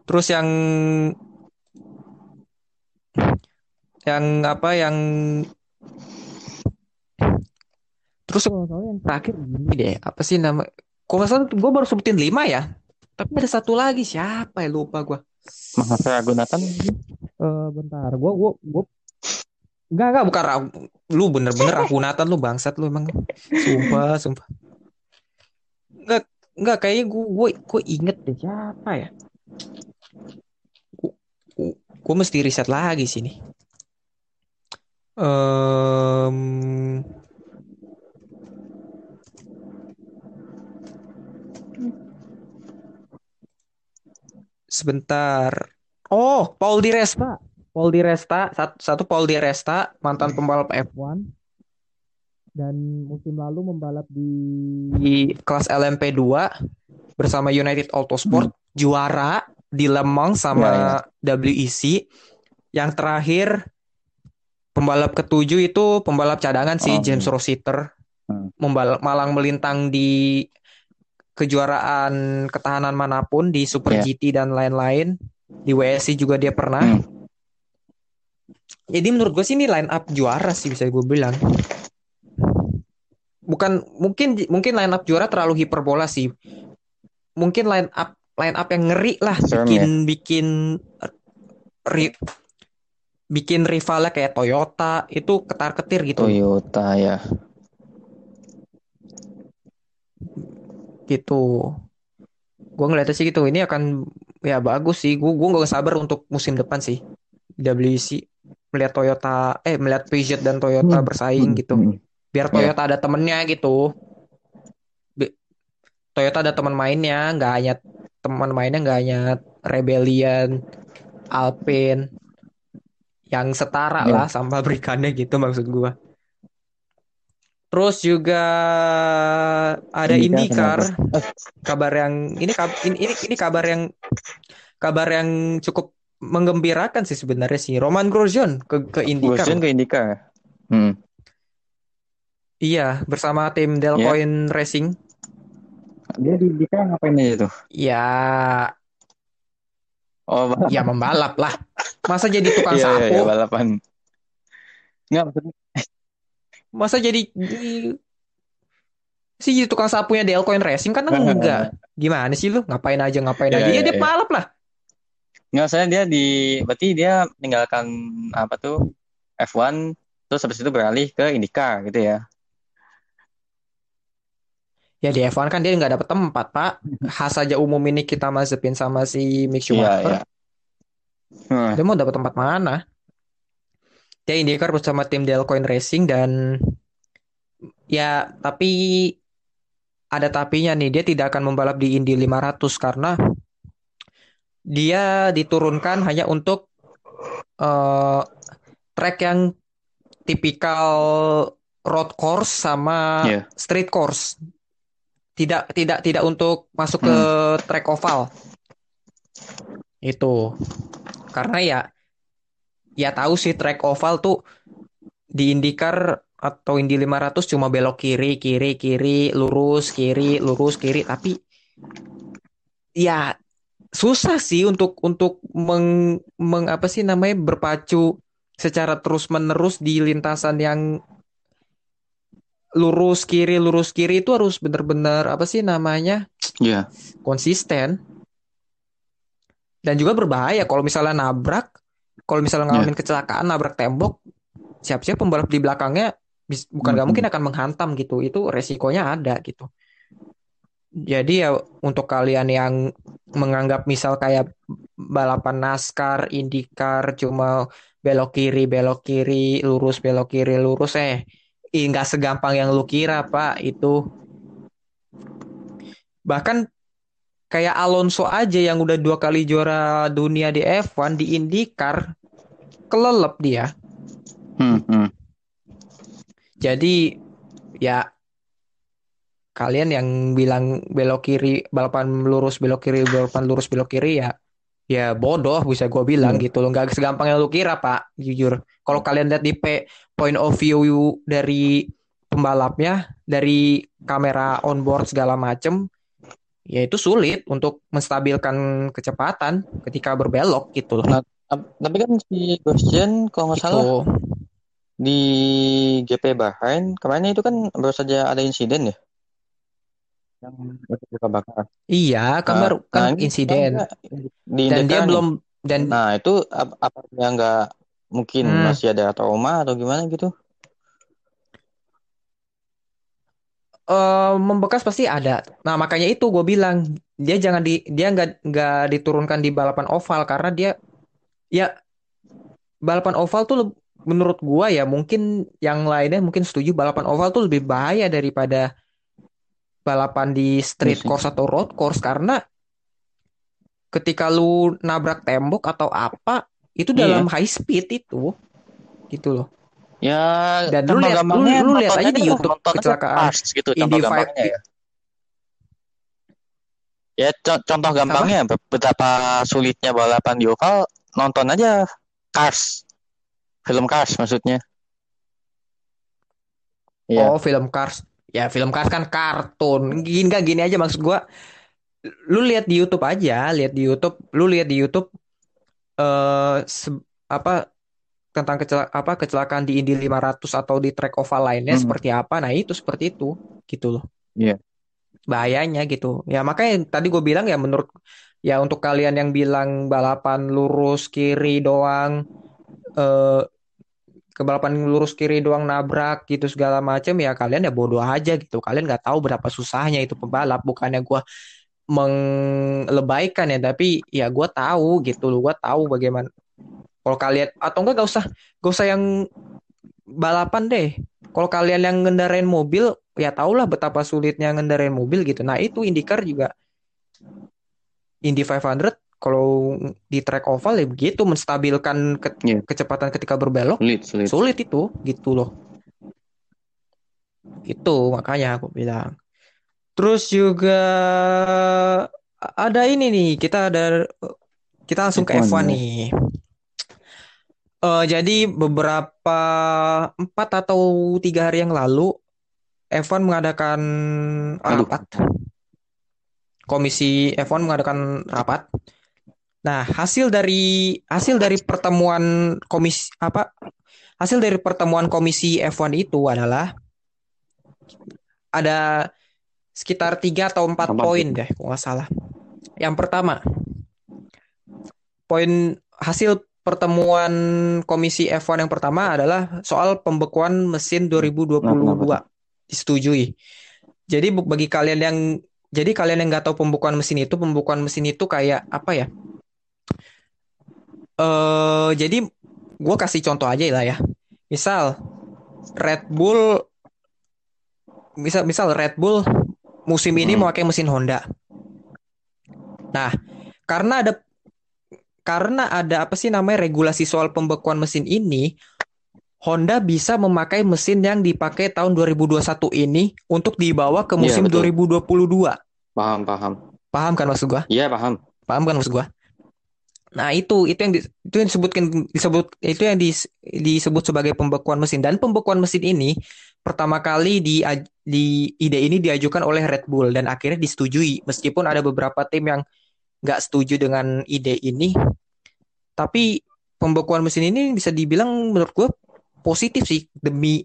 Terus yang yang apa yang terus kalau salah yang terakhir gini deh apa sih nama kalau nggak salah gue baru sebutin lima ya tapi ada satu lagi siapa ya lupa gue Mahasiswa Gunatan. Eh bentar gue gue gue Enggak, enggak, bukan lu bener-bener Ragunatan lu bangsat lu emang. Sumpah, sumpah. Enggak, enggak kayaknya gue gue gue inget deh siapa ya. Gue, mesti riset lagi sini. Em sebentar. Oh, Paul Di Resta. Paul Di Resta, satu, satu Paul Di Resta, mantan pembalap F1 dan musim lalu membalap di, di kelas LMP2 bersama United Autosport, juara di Le Mans sama WEC. Yang terakhir pembalap ketujuh itu pembalap cadangan sih Oh, James. Rossiter. Hmm. Membalap malang melintang di kejuaraan ketahanan mana pun di Super Iya. GT dan lain-lain. Di WSC juga dia pernah. Hmm. Jadi menurut gue sih ini line up juara sih bisa gue bilang. Bukan mungkin mungkin line up juara terlalu hiperbola sih. Mungkin line up line up yang ngeri lah Serem bikin bikin ri- bikin rivalnya kayak Toyota itu ketar-ketir gitu. Toyota ya. Gitu. Gue ngeliatnya sih gitu. Ini akan ya bagus sih. Gue gue gak sabar untuk musim depan sih. WC melihat Toyota eh melihat Peugeot dan Toyota Hmm. bersaing gitu. Hmm. biar Toyota ada temennya gitu. Bi- Toyota ada teman mainnya nggak hanya teman mainnya nggak hanya Rebellion Alpine yang setara Iya. lah sama pabrikannya gitu maksud gua terus juga ada IndyCar kabar yang ini ini ini, ini kabar yang kabar yang cukup menggembirakan sih sebenarnya sih Roman Grosjean ke ke IndyCar Grosjean ke IndyCar. Hmm. iya bersama tim Delcoin Racing Dia di IndyCar ngapain aja tuh? ya Oh, balap. ya membalap lah masa jadi tukang Iya, iya, sapu iya, balapan. Nggak, maksudnya masa jadi di- sih jadi tukang sapunya Delcoin Racing kan enggak gimana sih lu ngapain aja ngapain Iya, aja ya dia iya. balap lah Nggak, saya dia di berarti dia meninggalkan apa tuh F1 terus habis itu beralih ke IndyCar gitu ya. ya di F1 kan dia nggak dapet tempat pak khas aja umum ini kita masukin sama si Mick Iya, Schumacher iya. Hmm. Dia mau dapat tempat mana? Dia IndyCar bersama tim Delcoin Racing dan ya tapi ada tapinya nih dia tidak akan membalap di Indy 500 karena dia diturunkan hanya untuk eh, track yang tipikal road course sama Iya. street course. Tidak tidak tidak untuk masuk ke track oval. Itu. Karena ya ya tahu sih track oval tuh di IndyCar atau Indy 500 cuma belok kiri, kiri, kiri, lurus, kiri, lurus, kiri, tapi ya susah sih untuk untuk meng, meng- apa sih namanya berpacu secara terus-menerus di lintasan yang lurus kiri, lurus kiri itu harus benar-benar apa sih namanya? Iya. konsisten dan juga berbahaya kalau misalnya nabrak kalau misalnya ngalamin kecelakaan nabrak tembok siap-siap pembalap di belakangnya bis- bukan nggak Mhm. mungkin akan menghantam gitu. Itu resikonya ada gitu. Jadi ya untuk kalian yang menganggap misal kayak balapan NASCAR, IndyCar cuma belok kiri, belok kiri, lurus, belok kiri, lurus eh nggak segampang yang lu kira Pak itu. Bahkan kayak Alonso aja yang udah dua kali juara dunia di F1 di IndyCar kelelep dia. Hmm, hmm. jadi ya kalian yang bilang belok kiri balapan lurus belok kiri balapan lurus belok kiri ya ya bodoh bisa gue bilang gitu loh. Nggak segampang yang lu kira pak jujur. Kalau kalian lihat di P- point of view dari pembalapnya dari kamera onboard segala macem ya itu sulit untuk menstabilkan kecepatan ketika berbelok gitu loh Ap- Tapi kan si Grosjean kalau nggak salah Gitu. di GP Bahrain kemarin itu kan baru saja ada insiden ya. Yang luka bakar. iya kan baru Nah, kan ini insiden kan di dan dia belum dan Nah, itu ap- apa dia nggak mungkin Hmm. masih ada trauma atau gimana gitu? Eh membekas pasti ada. Nah makanya itu gue bilang dia jangan di dia nggak nggak diturunkan di balapan oval karena dia ya balapan oval tuh menurut gua ya mungkin yang lainnya mungkin setuju balapan oval tuh lebih bahaya daripada balapan di street Iya sih. course atau road course karena ketika lu nabrak tembok atau apa itu Iya. dalam high speed itu gitu loh. Ya, Dan lu contoh lihat- lu- lu lihat aja di YouTube nonton aja kecelakaan Cars gitu contoh gampangnya ya. Ya, co- contoh gampangnya be- betapa sulitnya balapan di oval nonton aja Cars. Film Cars maksudnya. Iya. Oh, film Cars. Ya film Cars kan kartun. Gini gak gini aja maksud gua. Lu lihat di YouTube aja, lihat di YouTube, lu lihat di YouTube eh se- apa tentang kecela- apa kecelakaan di Indy 500 atau di track oval lainnya Hmm. seperti apa. Nah, itu seperti itu gitu loh. Iya. Bahayanya gitu. Ya makanya tadi gue bilang ya menurut ya untuk kalian yang bilang balapan lurus kiri doang eh ke balapan lurus kiri doang nabrak gitu segala macam ya kalian ya bodoh aja gitu. Kalian nggak tahu berapa susahnya itu pembalap. Bukannya gua menglebaikan ya, tapi ya gua tahu gitu loh. Gua tahu bagaimana kalau kalian atau enggak gak usah gak usah yang balapan deh. Kalau kalian yang ngendarain mobil ya tahulah betapa sulitnya ngendarain mobil gitu. Nah, itu IndyCar juga Indy 500 kalau di track oval ya begitu menstabilkan ke- Iya. kecepatan ketika berbelok Sulit, sulit. sulit itu gitu loh itu makanya aku bilang terus juga ada ini nih kita ada kita langsung ke F1 F1 ya. nih Eh, jadi beberapa empat atau tiga hari yang lalu F1 mengadakan Aduh. rapat komisi F1 mengadakan rapat nah hasil dari hasil dari pertemuan komisi apa hasil dari pertemuan komisi F1 itu adalah ada sekitar tiga atau empat poin deh, kalau nggak salah. Yang pertama, poin hasil pertemuan komisi F1 yang pertama adalah soal pembekuan mesin 2022 Kenapa, disetujui. Jadi bagi kalian yang jadi kalian yang nggak tahu pembekuan mesin itu, pembekuan mesin itu kayak apa ya? Eh jadi gue kasih contoh aja lah ya. Misal Red Bull, misal misal Red Bull musim ini Hmm. memakai mesin Honda. Nah, karena ada karena ada apa sih namanya regulasi soal pembekuan mesin ini, Honda bisa memakai mesin yang dipakai tahun 2021 ini untuk dibawa ke Iya, musim betul. 2022. Paham, paham. Paham kan maksud gua? Iya, paham. Paham kan maksud gua? Nah, itu itu yang di- itu yang disebutkan disebut itu yang dis- disebut sebagai pembekuan mesin dan pembekuan mesin ini pertama kali di di ide ini diajukan oleh Red Bull dan akhirnya disetujui meskipun ada beberapa tim yang nggak setuju dengan ide ini. Tapi pembekuan mesin ini bisa dibilang menurut gua positif sih demi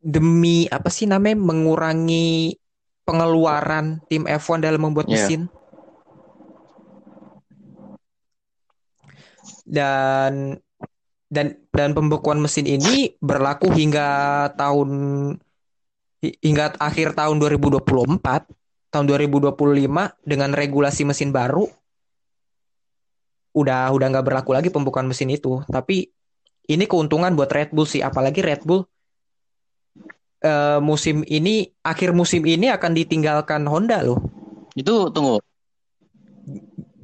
demi apa sih namanya mengurangi pengeluaran tim F1 dalam membuat Iya. mesin. Dan dan dan pembekuan mesin ini berlaku hingga tahun hi- hingga akhir tahun 2024 tahun 2025 dengan regulasi mesin baru udah udah nggak berlaku lagi pembukaan mesin itu tapi ini keuntungan buat Red Bull sih apalagi Red Bull eh, musim ini akhir musim ini akan ditinggalkan Honda loh Itu tunggu.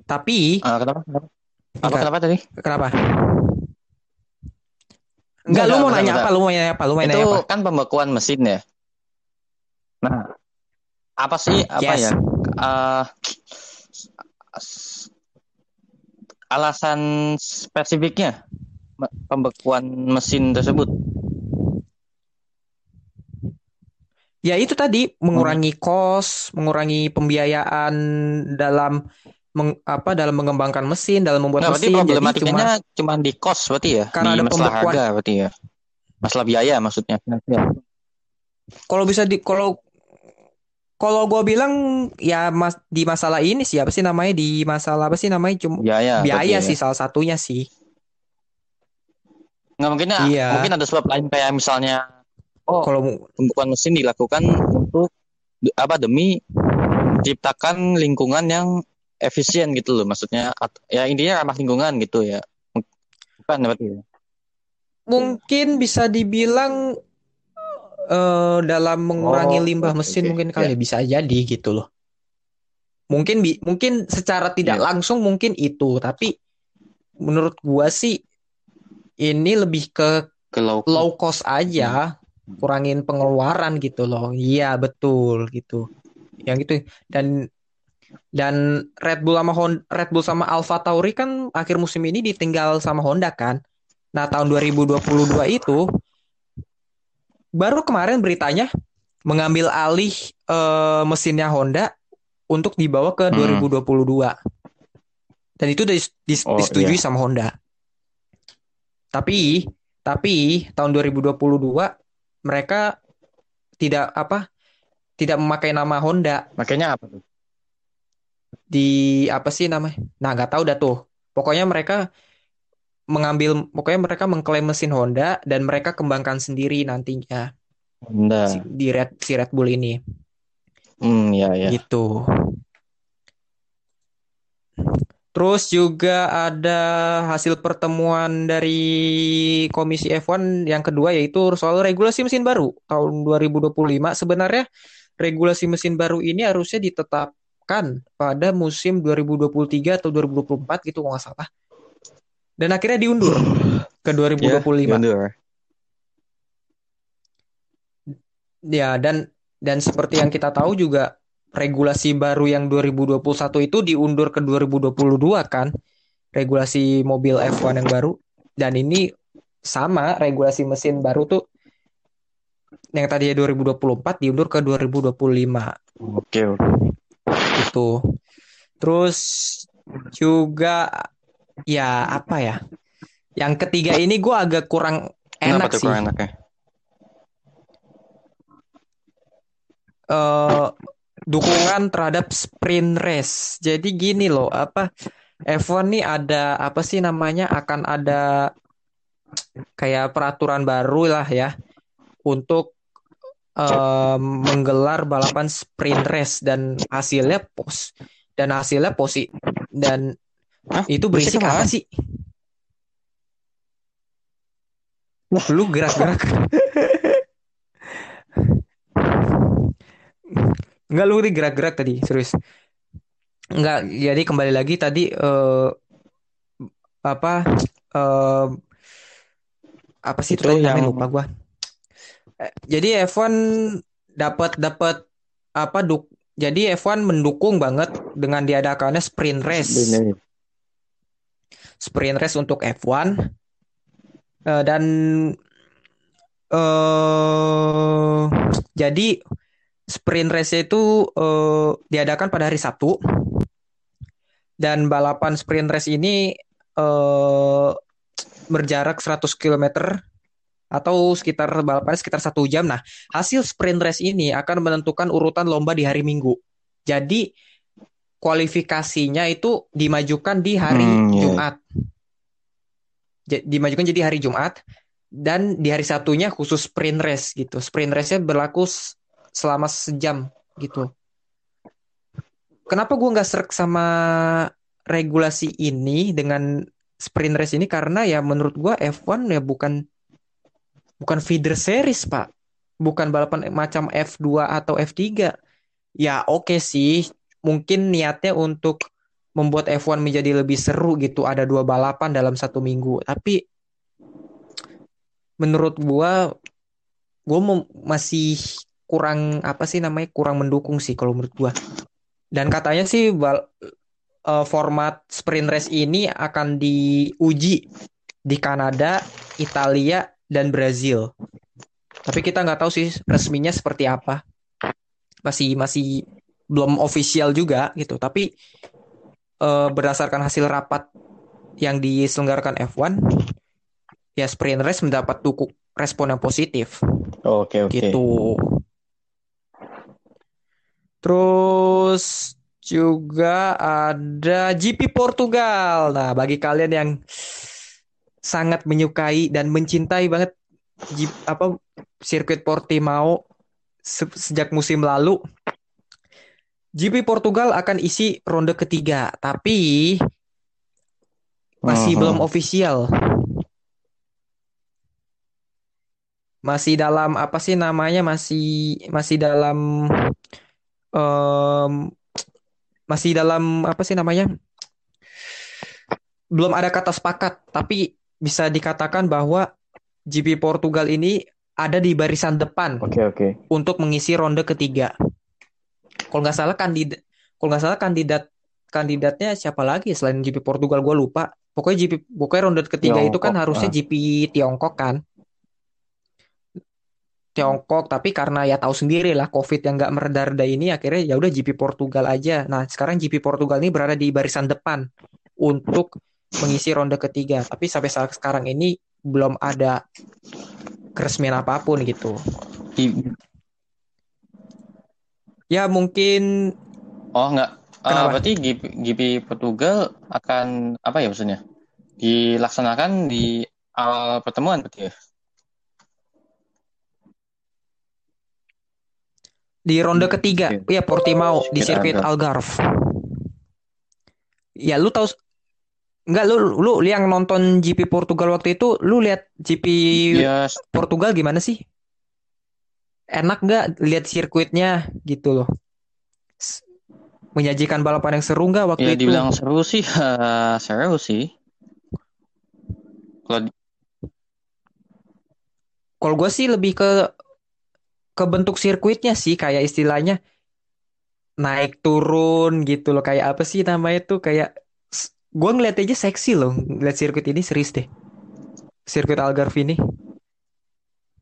tapi Ah, kenapa? Kenapa? Apa Enggak. kenapa tadi? kenapa Enggak, Enggak, lu mau nanya apa? Lu mau nanya apa? Lu mau Itu nanya apa? kan pembekuan mesin ya. Nah, apa sih apa Yes. ya? s- alasan spesifiknya pembekuan mesin tersebut? Ya itu tadi mengurangi kos, mengurangi pembiayaan dalam meng- apa dalam mengembangkan mesin, dalam membuat berarti mesin. Jadi cuma cuma di kos berarti ya, Karena di ada masalah pembekuan. harga berarti ya, masalah biaya maksudnya. finansial. kalau bisa di kalau kalau gue bilang ya mas di masalah ini sih apa sih namanya di masalah apa sih namanya cuma Biaya, berarti biaya ya. sih salah satunya sih. Nggak mungkin ya, Iya. mungkin ada sebab lain kayak misalnya, oh Kalau pembekuan mesin dilakukan untuk apa demi menciptakan lingkungan yang efisien gitu loh, maksudnya ya intinya ramah lingkungan gitu ya, bukan berarti ya. mungkin bisa dibilang eh, dalam mengurangi Oh, limbah mesin mungkin kali Ya. bisa jadi gitu loh. Mungkin bi mungkin secara tidak Iya. langsung mungkin itu, tapi menurut gua sih ini lebih ke Ke low low cost aja, kurangin pengeluaran gitu loh. Iya, betul gitu. Yang itu dan dan Red Bull sama Honda, Red Bull sama Alfa Tauri kan akhir musim ini ditinggal sama Honda kan. Nah, tahun 2022 itu baru kemarin beritanya mengambil alih eh, mesinnya Honda untuk dibawa ke Hmm. 2022. Dan itu dis- dis- Oh, disetujui iya. sama Honda. Tapi tapi tahun 2022 mereka tidak apa? Tidak memakai nama Honda Makanya apa tuh? di apa sih namanya? Nah, nggak tahu dah tuh. Pokoknya mereka mengambil pokoknya mereka mengklaim mesin Honda dan mereka kembangkan sendiri nantinya Honda. si, di Red si Red Bull ini Hmm, ya ya. gitu. Terus juga ada hasil pertemuan dari Komisi F1 yang kedua yaitu soal regulasi mesin baru tahun 2025. Sebenarnya regulasi mesin baru ini harusnya ditetapkan pada musim 2023 atau 2024 gitu kalau nggak salah. Dan akhirnya diundur ke 2025. Ya, diundur. Ya, dan dan seperti yang kita tahu juga regulasi baru yang 2021 itu diundur ke 2022 kan. Regulasi mobil F1 yang baru dan ini sama regulasi mesin baru tuh yang tadinya 2024 diundur ke 2025 Oke, oke. gitu. Terus juga ya apa ya? Yang ketiga ini gue agak kurang enak Kenapa tuh sih. kurang enaknya? eh dukungan terhadap sprint race. Jadi gini loh, apa F1 nih ada apa sih namanya akan ada kayak peraturan baru lah ya untuk eh, menggelar balapan sprint race dan hasilnya pos dan hasilnya posi dan Hah? itu berisik apa sih? Lu gerak-gerak. Enggak lu gerak-gerak tadi, serius. Enggak, jadi kembali lagi tadi eh apa eh apa sih itu Itu namanya yang- lupa gua. Eh, Jadi F1 dapat dapat apa duk jadi F1 mendukung banget dengan diadakannya sprint race Bener. Sprint race untuk F1 Eh, dan eh jadi sprint race itu eh, diadakan pada hari Sabtu dan balapan sprint race ini eh berjarak 100 km atau sekitar balapannya sekitar satu jam. Nah, hasil sprint race ini akan menentukan urutan lomba di hari Minggu. Jadi kualifikasinya itu dimajukan di hari Hmm, iya. Jumat. Dimajukan jadi hari Jumat dan di hari Sabtunya khusus sprint race gitu. Sprint race-nya berlaku selama sejam gitu. Kenapa gua nggak serak sama regulasi ini dengan sprint race ini karena ya menurut gua F1 ya bukan bukan feeder series, Pak. Bukan balapan macam F2 atau F3. Ya oke sih, mungkin niatnya untuk membuat F1 menjadi lebih seru gitu, ada dua balapan dalam satu minggu. Tapi menurut gua gua masih kurang apa sih namanya? kurang mendukung sih kalau menurut gua. Dan katanya sih bal- eh, format sprint race ini akan diuji di Kanada, Italia, dan Brazil. Tapi kita nggak tahu sih resminya seperti apa. Masih masih belum official juga gitu. Tapi eh, berdasarkan hasil rapat yang diselenggarakan F1, ya sprint race mendapat dukung respon yang positif Oke, oke. gitu. Terus juga ada GP Portugal. Nah, bagi kalian yang sangat menyukai dan mencintai banget apa sirkuit Portimao se- sejak musim lalu, GP Portugal akan isi ronde ketiga, tapi masih Mhm. belum official. Masih dalam apa sih namanya? Masih masih dalam em, masih dalam apa sih namanya? Belum ada kata sepakat, tapi bisa dikatakan bahwa GP Portugal ini ada di barisan depan Oke, oke. untuk mengisi ronde ketiga. Kalau nggak salah kandidat, kalau nggak salah kandidat kandidatnya siapa lagi selain GP Portugal gue lupa. Pokoknya GP, pokoknya ronde ketiga itu kan Tiongkok, harusnya ah. GP Tiongkok kan. Tiongkok tapi karena ya tahu sendiri lah COVID yang nggak mereda-reda ini akhirnya ya udah GP Portugal aja. Nah sekarang GP Portugal ini berada di barisan depan untuk mengisi ronde ketiga. Tapi sampai saat sekarang ini belum ada keresmian apa pun gitu. Ya mungkin Oh enggak. Eh, Kenapa? berarti GP, GP Portugal akan apa ya maksudnya? Dilaksanakan di awal pertemuan berarti ya? di ronde ketiga, Oke. ya Portimao di Sirkuit Algarve. Ya lu tahu Enggak lu lu yang nonton GP Portugal waktu itu lu lihat GP Ya, Portugal gimana sih? Enak nggak lihat sirkuitnya gitu loh? Menyajikan balapan yang seru nggak waktu ya itu? dibilang seru sih, eh, seru sih. Kalau di- Kalau gue sih lebih ke ke bentuk sirkuitnya sih kayak istilahnya naik turun gitu loh kayak apa sih namanya tuh kayak gue ngeliat aja seksi loh ngeliat sirkuit ini serius deh sirkuit Algarve ini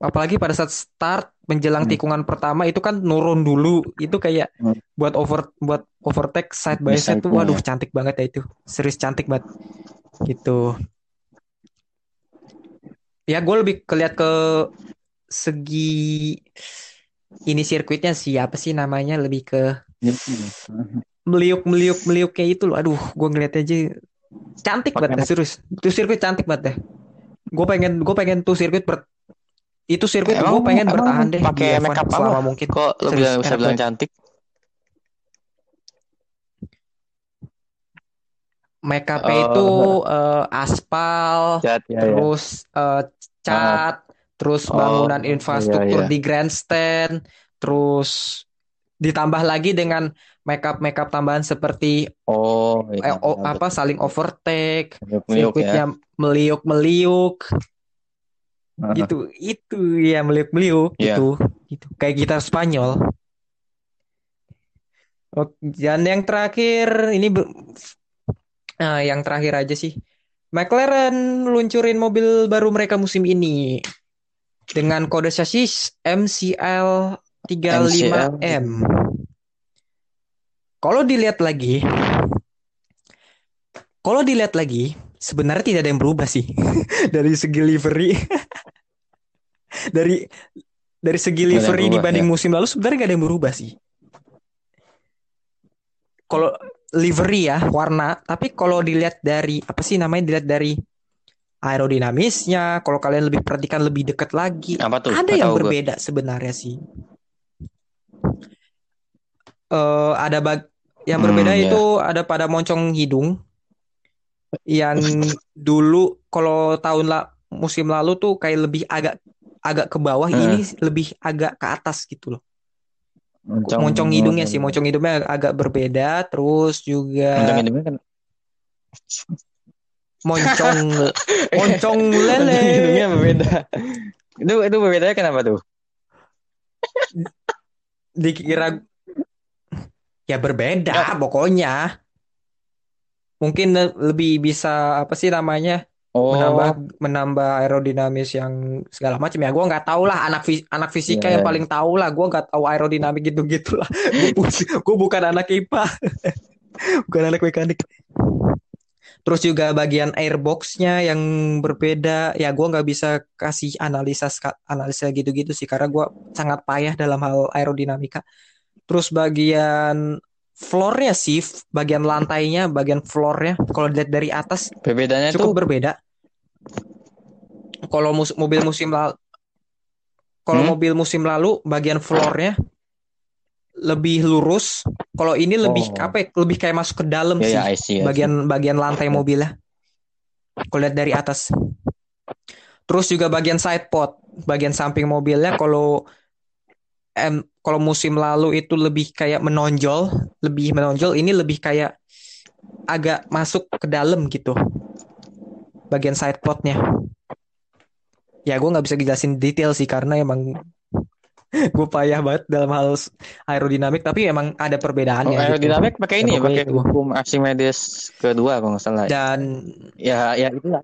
apalagi pada saat start menjelang Hmm. tikungan pertama itu kan nurun dulu. Itu kayak Hmm. buat over buat overtake side by side tuh waduh ya. cantik banget ya itu. Serius cantik banget. Gitu. Ya gue lebih keliat ke segi ini sirkuitnya siapa sih namanya lebih ke meliuk meliuk meliuk kayak itu loh. Aduh gue ngeliat aja cantik banget serius. Itu sirkuit cantik banget deh. Gue pengen gue pengen tuh sirkuit ber itu sirkuit gue pengen emang bertahan deh pakai di F1 make up apa? selama mungkin Kok lo bilang bisa enak bilang cantik? make up Oh. itu eh, aspal Cat, ya, ya. terus eh, cat terus Oh, bangunan iya, infrastruktur iya. di grandstand terus ditambah lagi dengan make up make up tambahan seperti Oh, eh, iya. o- apa saling overtake Meliuk-meliuk ya. sirkuitnya meliuk-meliuk Heeh. gitu itu ya meliuk-meliuk Iya. gitu gitu kayak gitar Spanyol Oke, dan yang terakhir ini Nah, yang terakhir aja sih McLaren luncurin mobil baru mereka musim ini dengan kode chassis MCL 35M. Kalau dilihat lagi, kalau dilihat lagi, sebenarnya tidak ada yang berubah sih dari segi livery. Dari dari segi livery berubah, dibanding ya. musim lalu sebenarnya gak ada yang berubah sih. Kalau livery ya warna, tapi kalau dilihat dari apa sih namanya dilihat dari aerodinamisnya, kalau kalian lebih perhatikan lebih dekat lagi, Apa tuh? ada yang berbeda sebenarnya sih. Eh ada bag yang Hmm, berbeda ya. itu ada pada moncong hidung yang dulu kalau tahun la musim lalu tuh kayak lebih agak agak ke bawah, Hmm. ini lebih agak ke atas gitu loh. Moncong, Moncong hidungnya sih, moncong hidungnya ag- agak berbeda, terus juga Moncong hidungnya kan. moncong moncong lele. Moncong hidungnya berbeda. Itu itu berbedanya kenapa tuh? dikira ya berbeda pokoknya mungkin le- lebih bisa apa sih namanya Oh, menambah menambah aerodinamis yang segala macam ya. Gua nggak tahu lah anak anak fisika Iya. yang paling tahu lah gua nggak tahu aerodinamik gitu gitulah gue bukan anak IPA bukan anak mekanik. Terus juga bagian airboxnya yang berbeda. Ya gua nggak bisa kasih analisa analisa gitu-gitu sih. Karena gua sangat payah dalam hal aerodinamika. Terus bagian floornya sih bagian lantainya bagian floornya kalau dilihat dari atas Perbedaannya cukup tuh berbeda. Kalau mus- mobil musim lalu, kalau Hmm? mobil musim lalu bagian floornya lebih lurus. Kalau ini lebih Oh. apa? ya, Lebih kayak masuk ke dalam ya sih. I see, I see. Bagian bagian lantai mobilnya. Kalau lihat dari atas. Terus juga bagian side pod, bagian samping mobilnya kalau em kalau musim lalu itu lebih kayak menonjol, lebih menonjol. Ini lebih kayak agak masuk ke dalam gitu. Bagian side podnya. Ya gue nggak bisa jelasin detail sih karena emang gue payah banget dalam hal aerodinamik tapi emang ada Oh, perbedaannya gitu. aerodinamik pakai ini Ya, ya, pakai hukum Archimedes kedua kalau nggak salah. Dan Ya, ya itulah.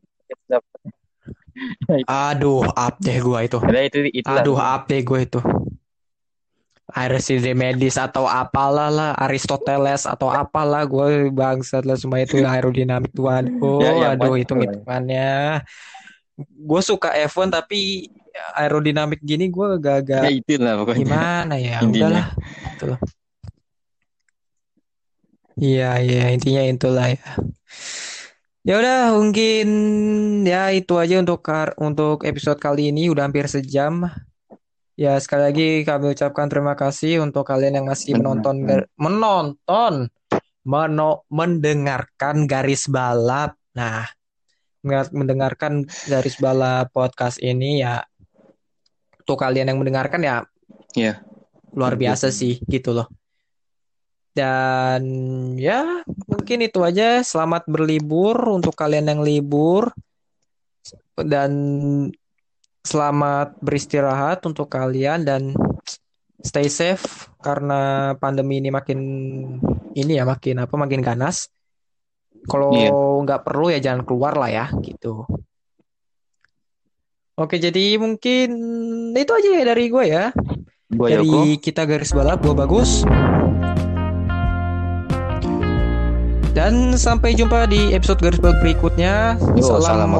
Aduh, up deh gua itu. Udah itu itu Aduh, up deh gue itu. Archimedes atau apalah lah, Aristoteles atau apalah gue bangsat lah semua itu aerodinamik Tuhan. Oh, Ya, ya, aduh pokoknya hitung hitungannya. Gue suka F1 tapi aerodinamik gini gue ya agak-agak itu lah pokoknya. gimana ya? Intinya. Udahlah, loh. Iya, iya, intinya itulah ya. Ya udah, mungkin ya itu aja untuk kar- untuk episode kali ini udah hampir sejam. Ya sekali lagi kami ucapkan terima kasih untuk kalian yang masih menonton menonton meno- mendengarkan garis balap. Nah, mendengarkan garis balap podcast ini ya untuk kalian yang mendengarkan ya Iya. luar biasa sih gitu loh. Dan ya mungkin itu aja. Selamat berlibur untuk kalian yang libur dan selamat beristirahat untuk kalian dan stay safe karena pandemi ini makin ini ya makin apa makin ganas. Kalau Iya. nggak perlu ya jangan keluar lah ya gitu. Oke, jadi mungkin itu aja ya dari gue ya. Gua Dari Yoko. kita garis balap, gue bagus. Dan sampai jumpa di episode garis balap berikutnya. Yo, Salam salam